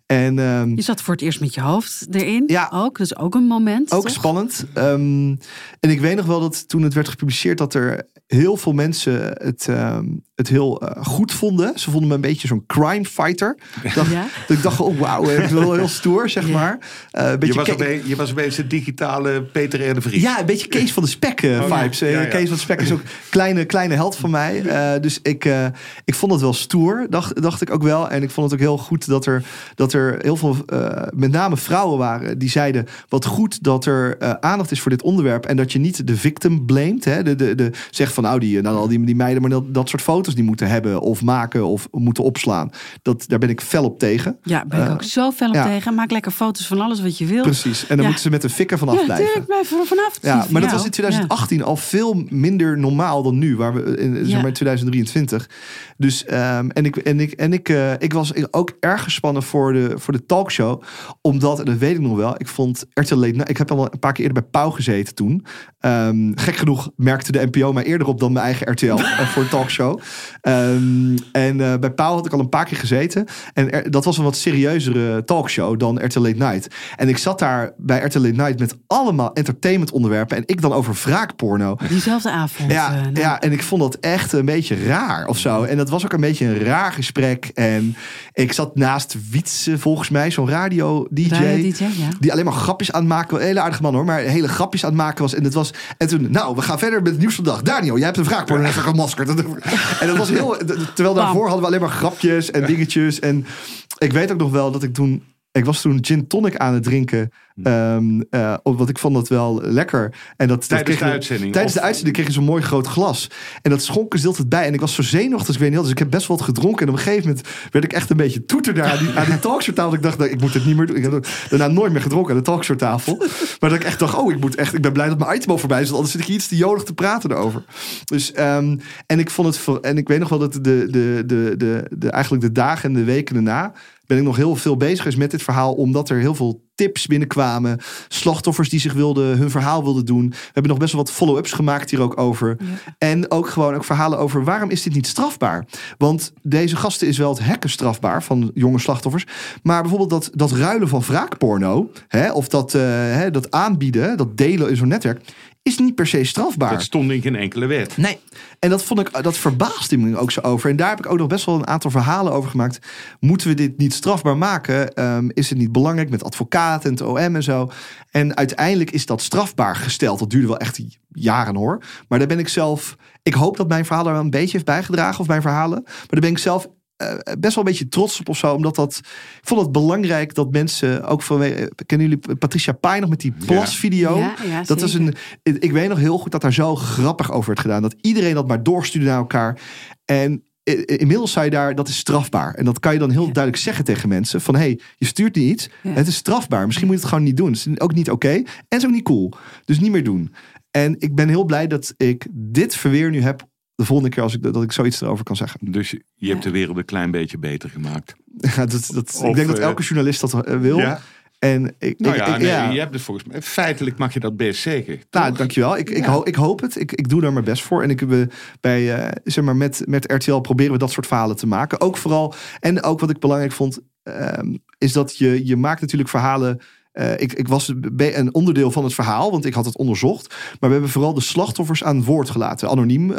En ehm, Je zat voor het eerst met je hoofd erin. Ja. Ook. Is ook een moment. ook toch? spannend. Ehm, en ik weet nog wel dat toen het werd gepubliceerd... dat er heel veel mensen het, ehm, het heel eh, goed vonden. Ze vonden me een beetje zo'n crime fighter. Ik dacht, Ja? dat <laughs> ik dacht, oh wauw, het is wel heel stoer, zeg Ja. maar. Eh, een Je beetje was, opeens, je was opeens de digitale Peter R. de Vries. Ja, een beetje Kees van de Spek eh, Oh, ja. vibes. Ja, ja. Kees van de Spek is ook een <laughs> kleine, kleine held van mij. Eh, dus ik, eh, ik vond het wel stoer, dacht, dacht ik ook wel. En ik vond het ook heel goed dat er, dat er heel veel, eh, met name vrouwen waren, die zeiden: wat goed dat er eh, aandacht is voor dit onderwerp. En dat je niet de victim blamet. Hè? De, de, de, zegt van nou, die, nou, al die, die meiden, maar dat, dat soort foto's die moeten hebben of maken of moeten opslaan. Dat, daar ben ik fel op tegen. Ja, ben ik Eh, ook zo fel op ja. tegen. Maak lekker foto's van alles wat je wil. Precies. En dan Ja. moeten ze met een fikker vanaf ja, blijven. er vanaf. Ja, maar dat was in 2018 al veel minder normaal dan nu, waar we in zeg Ja. maar 2023. Dus ehm, en ik en ik en ik, eh, ik was ook erg gespannen voor de voor de talkshow, omdat en dat weet ik nog wel. Ik vond RTL Night- Ik heb al een paar keer eerder bij Pauw gezeten toen. Ehm, gek genoeg merkte de NPO mij eerder op dan mijn eigen RTL eh, voor een talkshow. Ehm, en eh, bij Pauw had ik al een paar keer gezeten. En er- dat was een wat serieuzere talkshow dan RTL Late Night. En ik zat daar bij RTL Late Night met allemaal entertainment onderwerpen. En ik dan over wraakporno. Diezelfde avond. Ja, eh, nou, ja, en ik vond dat echt een beetje raar of zo. En dat was ook een beetje een raar gesprek. En ik zat naast Wietse, volgens mij, zo'n radio-dj. Radio-dj, ja. Die alleen maar grapjes aan het maken. Een hele aardige man hoor, maar hele grapjes aan het maken was. En, het was, en toen, nou, we gaan verder met het nieuws van de dag. Daniel, jij hebt een vraag voor even gemaskerd. En dat was heel. Terwijl daarvoor hadden we alleen maar grapjes en dingetjes. En ik weet ook nog wel dat ik toen. Ik was toen gin tonic aan het drinken. ehm, eh, want ik vond dat wel lekker. En dat, dat Tijdens kreeg de je- uitzending, Tijdens de uitzending kreeg je zo'n mooi groot glas. En dat schonken ze altijd bij. En ik was zo zenuwachtig, ik weet niet. Dus ik heb best wel wat gedronken. En op een gegeven moment werd ik echt een beetje toeter daar aan die, aan die talkshowtafel. Ik dacht, nou, ik moet het niet meer doen. Ik heb daarna nooit meer gedronken aan de talkshowtafel. Maar dat ik echt dacht, oh, ik moet echt. Ik ben blij dat mijn item al voorbij is. Want anders zit ik hier iets te jolig te praten erover. Dus, ehm, en ik vond het. En ik weet nog wel dat de, de, de, de, de, eigenlijk de dagen en de weken daarna. Ben ik nog heel veel bezig geweest met dit verhaal. Omdat er heel veel tips binnenkwamen. Slachtoffers die zich wilden, hun verhaal wilden doen. We hebben nog best wel wat follow-ups gemaakt hier ook over. En ook gewoon ook verhalen over waarom is dit niet strafbaar? Want deze gasten is wel het hekken strafbaar van jonge slachtoffers. Maar bijvoorbeeld dat, dat ruilen van wraakporno. Hè, of dat, eh, hè, dat aanbieden, dat delen in zo'n netwerk. Is niet per se strafbaar. Dat stond in geen enkele wet. Nee, en dat vond ik, dat verbaasde me ook zo over. En daar heb ik ook nog best wel een aantal verhalen over gemaakt. Moeten we dit niet strafbaar maken? Ehm, is het niet belangrijk met advocaten en het OM en zo? En uiteindelijk is dat strafbaar gesteld. Dat duurde wel echt jaren hoor. Maar daar ben ik zelf. Ik hoop dat mijn verhaal er wel een beetje heeft bijgedragen, of mijn verhalen. Maar daar ben ik zelf uh, best wel een beetje trots op of zo. Omdat dat. Ik vond het belangrijk dat mensen ook vanwege. Kennen jullie Patricia Pai nog met die plasvideo? Ja, ja, dat was een. Ik weet nog heel goed dat daar zo grappig over werd gedaan. Dat iedereen dat maar doorstuurde naar elkaar. En inmiddels zei je daar, dat is strafbaar. En dat kan je dan heel duidelijk zeggen tegen mensen. Van, hé, hey, je stuurt niet iets. Het is strafbaar. Misschien moet je het gewoon niet doen. Het is ook niet oké. En het is ook niet cool. Dus niet meer doen. En ik ben heel blij dat ik dit verweer nu heb de volgende keer als ik, dat ik zoiets erover kan zeggen. Dus je hebt de wereld een klein beetje beter gemaakt. <laughs> Ja, dat, dat, ik denk dat elke eh, journalist dat eh, wil. Ja. En ik, nou ja, ik, nee, je hebt het volgens mij. Feitelijk mag je dat best zeggen. Nou, dankjewel. Ik, ik, hoop, ik hoop het. Ik, ik doe daar mijn best voor. En ik heb bij, uh, zeg maar, met, met RTL proberen we dat soort verhalen te maken. Ook vooral. En ook wat ik belangrijk vond, um, is dat je, je maakt natuurlijk verhalen uh, ik, ik, was een onderdeel van het verhaal, want ik had het onderzocht. Maar we hebben vooral de slachtoffers aan het woord gelaten. Anoniem, uh.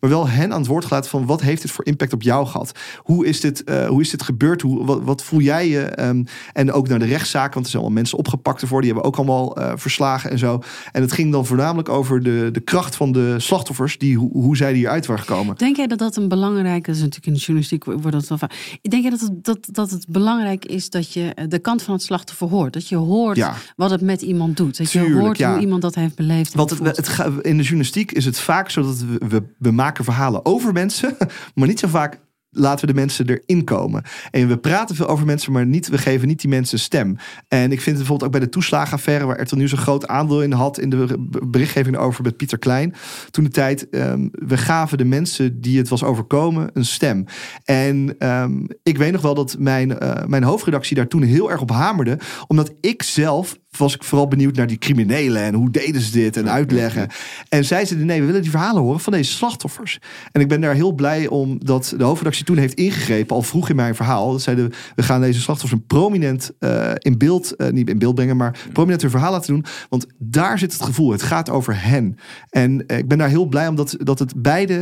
Maar wel hen aan het woord gelaten van wat heeft dit voor impact op jou gehad? Hoe is dit, uh, hoe is dit gebeurd? Hoe, wat, voel jij je? Um, en ook naar de rechtszaak, want er zijn allemaal mensen opgepakt ervoor. Die hebben ook allemaal verslagen en zo. En het ging dan voornamelijk over de, de kracht van de slachtoffers. Die, hoe, hoe zij hieruit waren gekomen. Denk jij dat dat een belangrijke, dat is natuurlijk in de journalistiek wordt dat wel vaak. Denk jij dat dat, dat het belangrijk is dat je de kant van het slachtoffer hoort. Dat je hoort wat het met iemand doet. Dat je hoort hoe iemand dat heeft beleefd. Want het, het, in de journalistiek is het vaak zo dat we, we, we maken verhalen over mensen, <laughs> maar niet zo vaak laten we de mensen erin komen. En we praten veel over mensen, maar niet, we geven niet die mensen stem. En ik vind het bijvoorbeeld ook bij de toeslagenaffaire, waar er nu zo'n groot aandeel in had in de berichtgeving over met Pieter Klein. Toen de tijd, um, we gaven de mensen die het was overkomen een stem. En um, ik weet nog wel dat mijn, uh, mijn hoofdredactie daar toen heel erg op hamerde, omdat ik zelf was ik vooral benieuwd naar die criminelen en hoe deden ze dit en uitleggen. En zij zeiden nee, we willen die verhalen horen van deze slachtoffers. En ik ben daar heel blij om dat de hoofdredactie toen heeft ingegrepen, al vroeg in mijn verhaal. Dat zeiden we gaan deze slachtoffers een prominent uh, in beeld, uh, niet in beeld brengen, maar prominent hun verhaal laten doen. Want daar zit het gevoel. Het gaat over hen. En uh, ik ben daar heel blij om dat, dat het beide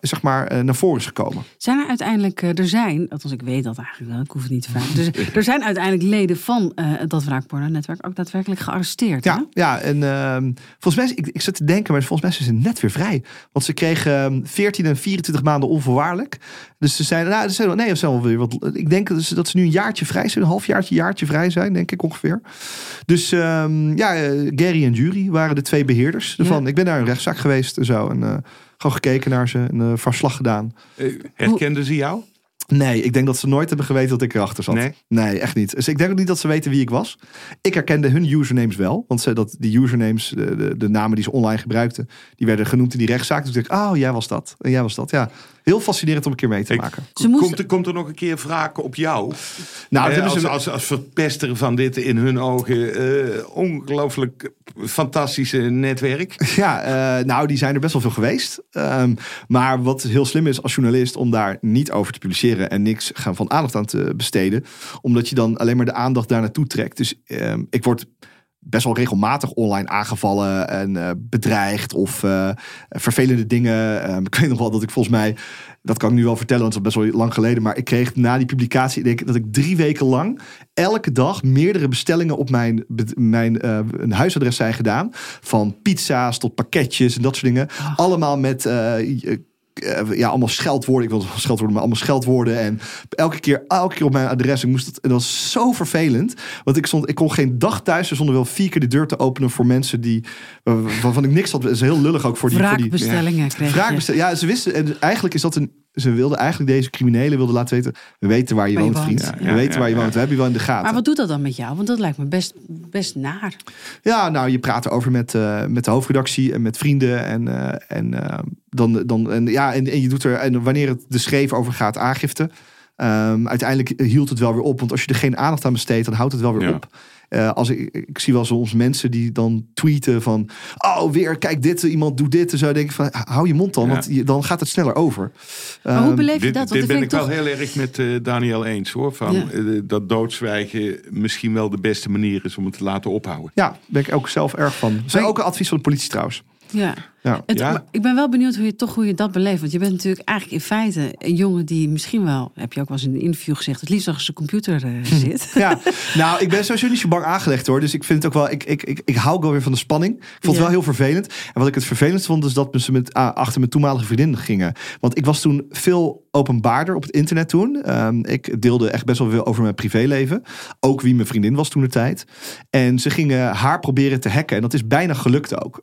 zeg maar naar voren is gekomen. Zijn er uiteindelijk, er zijn, althans ik weet dat eigenlijk wel, ik hoef het niet te vragen. Dus <laughs> er zijn uiteindelijk leden van dat wraakporno-netwerk ook daadwerkelijk gearresteerd. Ja, ja en uh, volgens mij, ik, ik zit te denken, maar volgens mij zijn ze net weer vrij. Want ze kregen 14 ehm, en 24 maanden onvoorwaardelijk. Dus ze zijn, nou, ze zijn, nee, ze zijn wel weer wat. Ik denk dat ze, dat ze nu een jaartje vrij zijn, een halfjaartje, jaartje vrij zijn, denk ik ongeveer. Dus um, ja, uh, Gary en Jury waren de twee beheerders ervan. Ik ben naar een rechtszaak geweest en zo. En uh, gewoon gekeken naar ze, een uh, verslag gedaan. herkenden ze jou? Nee, ik denk dat ze nooit hebben geweten dat ik erachter zat. Nee, nee echt niet. Dus ik denk ook niet dat ze weten wie ik was. Ik herkende hun usernames wel. Want ze, dat, die usernames, de, de, de namen die ze online gebruikten, die werden genoemd in die rechtszaak. Dus ik dacht, oh, jij was dat. En jij was dat, ja heel fascinerend om een keer mee te maken. komt, er, komt er nog een keer vragen op jou? Nou, eh, als, als, als, verpester van dit in hun ogen uh, ongelooflijk fantastische netwerk. <laughs> Ja, uh, nou, die zijn er best wel veel geweest. Um, maar wat heel slim is als journalist om daar niet over te publiceren en niks gaan van aandacht aan te besteden, omdat je dan alleen maar de aandacht daar naartoe trekt. Dus um, ik word best wel regelmatig online aangevallen en uh, bedreigd of uh, vervelende dingen. Um, <laughs> ik weet nog wel dat ik volgens mij, dat kan ik nu wel vertellen, want het is best wel lang geleden, maar ik kreeg na die publicatie, denk ik, dat ik drie weken lang elke dag meerdere bestellingen op mijn, mijn uh, een huisadres zijn gedaan. Van pizza's tot pakketjes en dat soort dingen. Allemaal met ja, allemaal scheldwoorden. Ik wil scheldwoorden, maar allemaal scheldwoorden. En elke keer, elke keer op mijn adres. Ik moest het, en dat was zo vervelend. Want ik, stond, ik kon geen dag thuis zonder wel vier keer de deur te openen voor mensen die, waarvan ik niks had. Het is heel lullig ook voor die. Wraakbestellingen ja. kreeg Ja, ze wisten. En eigenlijk is dat een ze wilden eigenlijk deze criminelen wilden laten weten. We weten waar je, woont, vriend. we weten waar je woont. We hebben je wel in de gaten. Maar wat doet dat dan met jou? Want dat lijkt me best, best naar. Ja, nou, je praat erover met, uh, met de hoofdredactie en met vrienden. En, uh, en, uh, dan, dan, en, ja, en, en, je doet er, en wanneer het de schreef over gaat, aangifte. Um, uiteindelijk hield het wel weer op. Want als je er geen aandacht aan besteedt, dan houdt het wel weer op. eh, als ik, ik zie wel soms mensen die dan tweeten van, oh weer, kijk dit, iemand doet dit. En zo denk ik van, hou je mond dan, Ja. want je- dan gaat het sneller over. Maar hoe Ehm, beleef je Dit, dat? Want dit dat ben ik wel heel erg met eh, Daniel eens hoor. Van, Ja. eh, dat doodzwijgen misschien wel de beste manier is om het te laten ophouden. ja, ben ik ook zelf erg van. Maar- ook een advies van de politie trouwens. Ja. Ja. Het, Ja. maar Ik ben wel benieuwd hoe je toch hoe je dat beleeft. Want je bent natuurlijk eigenlijk in feite een jongen die misschien wel, heb je ook wel eens in een interview gezegd, het liefst achter zijn computer eh, zit. <laughs> Ja, nou, ik ben sowieso niet zo bang aangelegd hoor. Dus ik vind het ook wel, ik, ik, ik, ik hou ook wel weer van de spanning. Ik vond het wel heel vervelend. En wat ik het vervelendst vond, is dat ze met, ah, achter mijn toenmalige vriendin gingen. Want ik was toen veel openbaarder op het internet toen. Ehm, ik deelde echt best wel veel over mijn privéleven. Ook wie mijn vriendin was toen de tijd. En ze gingen haar proberen te hacken. En dat is bijna gelukt ook.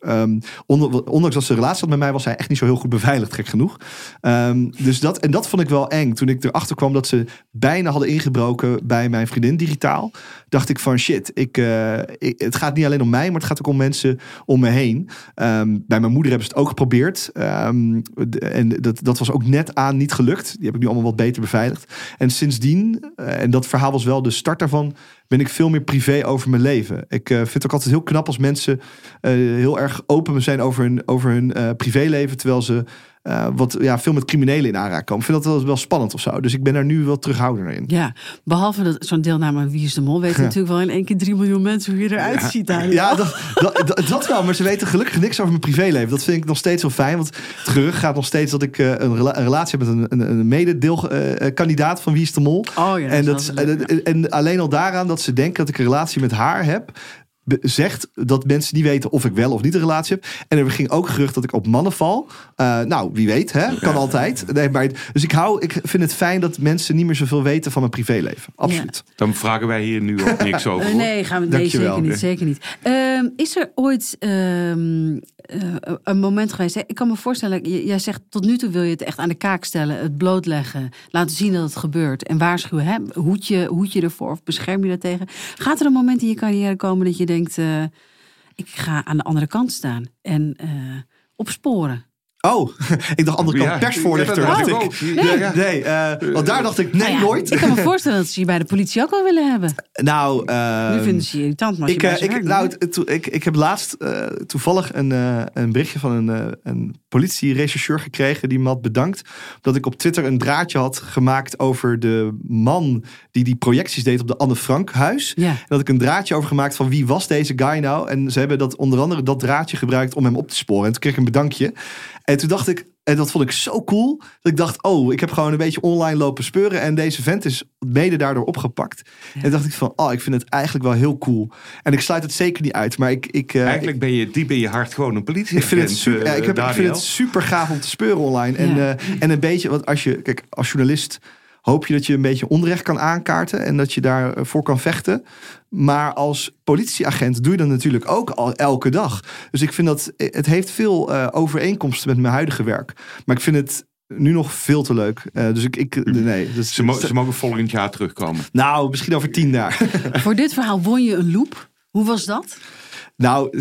Onder- ondanks dat ze relatie had met mij, was zij echt niet zo heel goed beveiligd, gek genoeg. Ehm, dus dat, en dat vond ik wel eng. Toen ik erachter kwam dat ze bijna hadden ingebroken bij mijn vriendin digitaal, dacht ik van shit, ik, eh, het gaat niet alleen om mij, maar het gaat ook om mensen om me heen. Ehm, bij mijn moeder hebben ze het ook geprobeerd. Ehm, en dat, dat was ook net aan niet gelukt. Die heb ik nu allemaal wat beter beveiligd. En sindsdien, eh, en dat verhaal was wel de start daarvan, ben ik veel meer privé over mijn leven. Ik eh, vind het ook altijd heel knap als mensen heel erg open zijn over hun, over hun eh, privéleven, terwijl ze eh, wat, ja, veel met criminelen in aanraking komen. Ik vind dat wel, wel spannend of zo. Dus ik ben daar nu wel terughoudender in. Ja, behalve dat zo'n deelname aan Wie is de Mol weten <laughs> natuurlijk wel in één keer 3 miljoen mensen hoe je eruit ziet. Daniel. Ja, dat, dat, dat, dat wel. Maar ze weten gelukkig niks over mijn privéleven. Dat vind ik nog steeds wel fijn. Want het gerucht gaat nog steeds dat ik eh, een, rela- een relatie heb met een, een, een mededeelkandidaat van Wie is de Mol. Oh ja, en, dat is wel leuk, en, en alleen al daaraan dat ze denken dat ik een relatie met haar heb. Zegt dat mensen niet weten of ik wel of niet een relatie heb. En er ging ook gerucht dat ik op mannen val. Eh, nou, wie weet, hè? kan altijd. Nee, maar, dus ik, hou, ik vind het fijn dat mensen niet meer zoveel weten van mijn privéleven. Absoluut. Dan vragen wij hier nu ook niks over. Eh, hoor. nee, gaan we, nee zeker niet. Zeker niet. Ehm, is er ooit eh, een moment geweest? Ik kan me voorstellen, jij zegt tot nu toe wil je het echt aan de kaak stellen, het blootleggen, laten zien dat het gebeurt en waarschuwen. Hè? Hoed, je, je ervoor of bescherm je daartegen? Gaat er een moment in je carrière komen dat je denkt, eh, ik ga aan de andere kant staan en eh, opsporen? Oh, <laughs> ik dacht andere kant Ja, persvoorlichter. ja, dacht ik. Nee, Ja. nee eh, want daar dacht ik, nee, Nou ja, nooit. Ik kan me voorstellen dat ze je bij de politie ook wel willen hebben. <laughs> Nou, eh, nu vinden ze je irritant, maar ik, je eh, ik, nou, ik, ik heb laatst eh, toevallig een, eh, een berichtje van een, eh, een politierechercheur gekregen. Die me had bedankt dat ik op Twitter een draadje had gemaakt over de man die die projecties deed op de Anne Frank huis. Ja. En dat ik een draadje over gemaakt van wie was deze guy nou. En ze hebben dat onder andere dat draadje gebruikt om hem op te sporen. En toen kreeg ik een bedankje. En toen dacht ik, en dat vond ik zo cool, dat ik dacht, oh, ik heb gewoon een beetje online lopen speuren. En deze vent is mede daardoor opgepakt. En dacht ik van, oh, ik vind het eigenlijk wel heel cool. En ik sluit het zeker niet uit. Maar ik, ik, eh, Eigenlijk ben je diep in je hart gewoon een politie. ik vind, het super, ja, ik, heb, ik vind het super gaaf om te speuren online. En, Ja. eh, en een beetje, want als je, kijk, als journalist hoop je dat je een beetje onrecht kan aankaarten en dat je daarvoor kan vechten. Maar als politieagent doe je dat natuurlijk ook al elke dag. Dus ik vind dat het heeft veel eh, overeenkomsten met mijn huidige werk. Maar ik vind het nu nog veel te leuk. Eh, dus ik, ik nee. Dus, Ze, mo- ze mogen volgend jaar terugkomen. nou, misschien over tien jaar. <laughs> <laughs> Voor dit verhaal won je een loop. Hoe was dat? Nou, <laughs>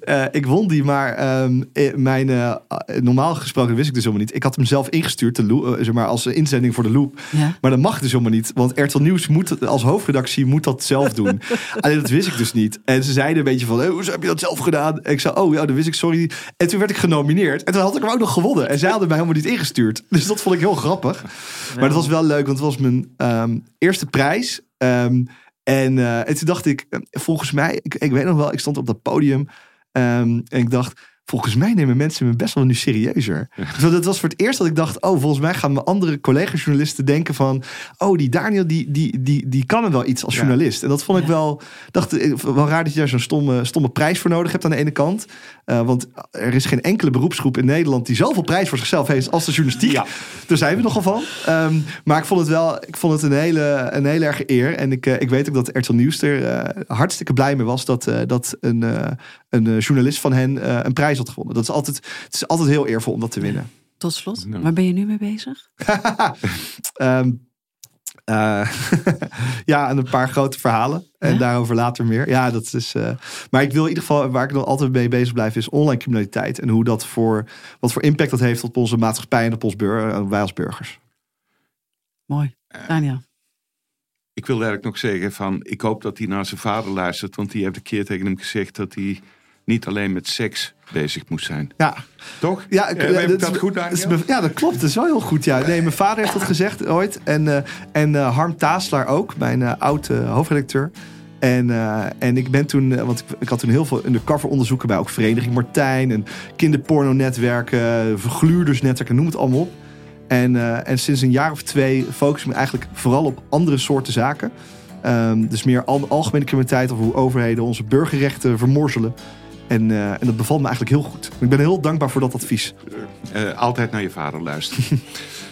eh, ik won die, maar ehm, eh, mijn, eh, normaal gesproken wist ik dus helemaal niet. Ik had hem zelf ingestuurd, zeg maar, als inzending voor de loop. Ja. Maar dat mag dus helemaal niet, want RTL Nieuws moet als hoofdredactie moet dat zelf doen. <laughs> Alleen dat wist ik dus niet. En ze zeiden een beetje van, hoezo heb je dat zelf gedaan? En ik zei, oh ja, dat wist ik, sorry. En toen werd ik genomineerd. En toen had ik hem ook nog gewonnen. En zij hadden mij helemaal niet ingestuurd. Dus dat vond ik heel grappig. Maar dat was wel leuk, want het was mijn ehm, eerste prijs. Ehm, en, eh, en toen dacht ik, eh, volgens mij, ik, ik weet nog wel, ik stond op dat podium. ehm, en ik dacht, volgens mij nemen mensen me best wel nu serieuzer. Dus dat was voor het eerst dat ik dacht, oh, volgens mij gaan mijn andere collega-journalisten denken van, oh, die Daniel, die, die, die, die kan er wel iets als Ja. journalist. En dat vond ik wel, dacht, eh, wel raar dat je daar zo'n stomme, stomme prijs voor nodig hebt aan de ene kant. Eh, want er is geen enkele beroepsgroep in Nederland die zoveel prijs voor zichzelf heeft als de journalistiek. Ja. Daar zijn we nogal van. Ehm, maar ik vond het wel, ik vond het een hele, een hele erge eer. En ik, eh, ik weet ook dat RTL Nieuws er eh, hartstikke blij mee was dat, eh, dat een, eh, een journalist van hen eh, een prijs had gewonnen. Dat is altijd, het is altijd heel eervol om dat te winnen. Tot slot, waar ben je nu mee bezig? <laughs> Ehm, eh, <laughs> ja, en een paar grote verhalen. En Ja? daarover later meer. Ja, dat is. eh, maar ik wil in ieder geval, waar ik nog altijd mee bezig blijf, is online criminaliteit. En hoe dat voor, wat voor impact dat heeft op onze maatschappij en op ons bur- eh, wij als burgers. Mooi. Daniel. ik wil eigenlijk nog zeggen van, ik hoop dat hij naar zijn vader luistert, want die heeft een keer tegen hem gezegd dat hij niet alleen met seks bezig moest zijn. Ja, Toch? Ja, ik, dat goed, is Ja, dat klopt. Dat is wel heel goed. Ja. Nee, mijn vader heeft dat <laughs> gezegd ooit. En, eh, en eh, Harm Taaslaar ook, mijn eh oud eh, hoofdredacteur. En, en ik ben toen, want ik, ik had toen heel veel undercover onderzoeken bij ook Vereniging Martijn en kinderporno-netwerken, vergluurdersnetwerken, noem het allemaal op. En, en sinds een jaar of twee focus ik me eigenlijk vooral op andere soorten zaken. Ehm, dus meer al, algemene criminaliteit of hoe overheden onze burgerrechten vermorzelen. En, eh, en dat bevalt me eigenlijk heel goed. Ik ben heel dankbaar voor dat advies. Eh, altijd naar je vader luisteren.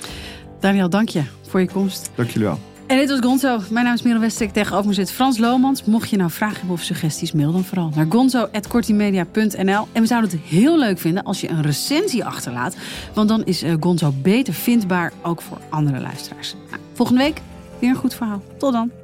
<laughs> Daniel, dank je voor je komst. Dank jullie wel. En dit was Gonzo. Mijn naam is Merel Westrik. Tegenover me zit Frans Lomans. Mocht je nou vragen hebben of suggesties, mail dan vooral naar gonzo.kortimedia.nl. En we zouden het heel leuk vinden als je een recensie achterlaat. Want dan is eh, Gonzo beter vindbaar, ook voor andere luisteraars. Nou, volgende week weer een goed verhaal. Tot dan.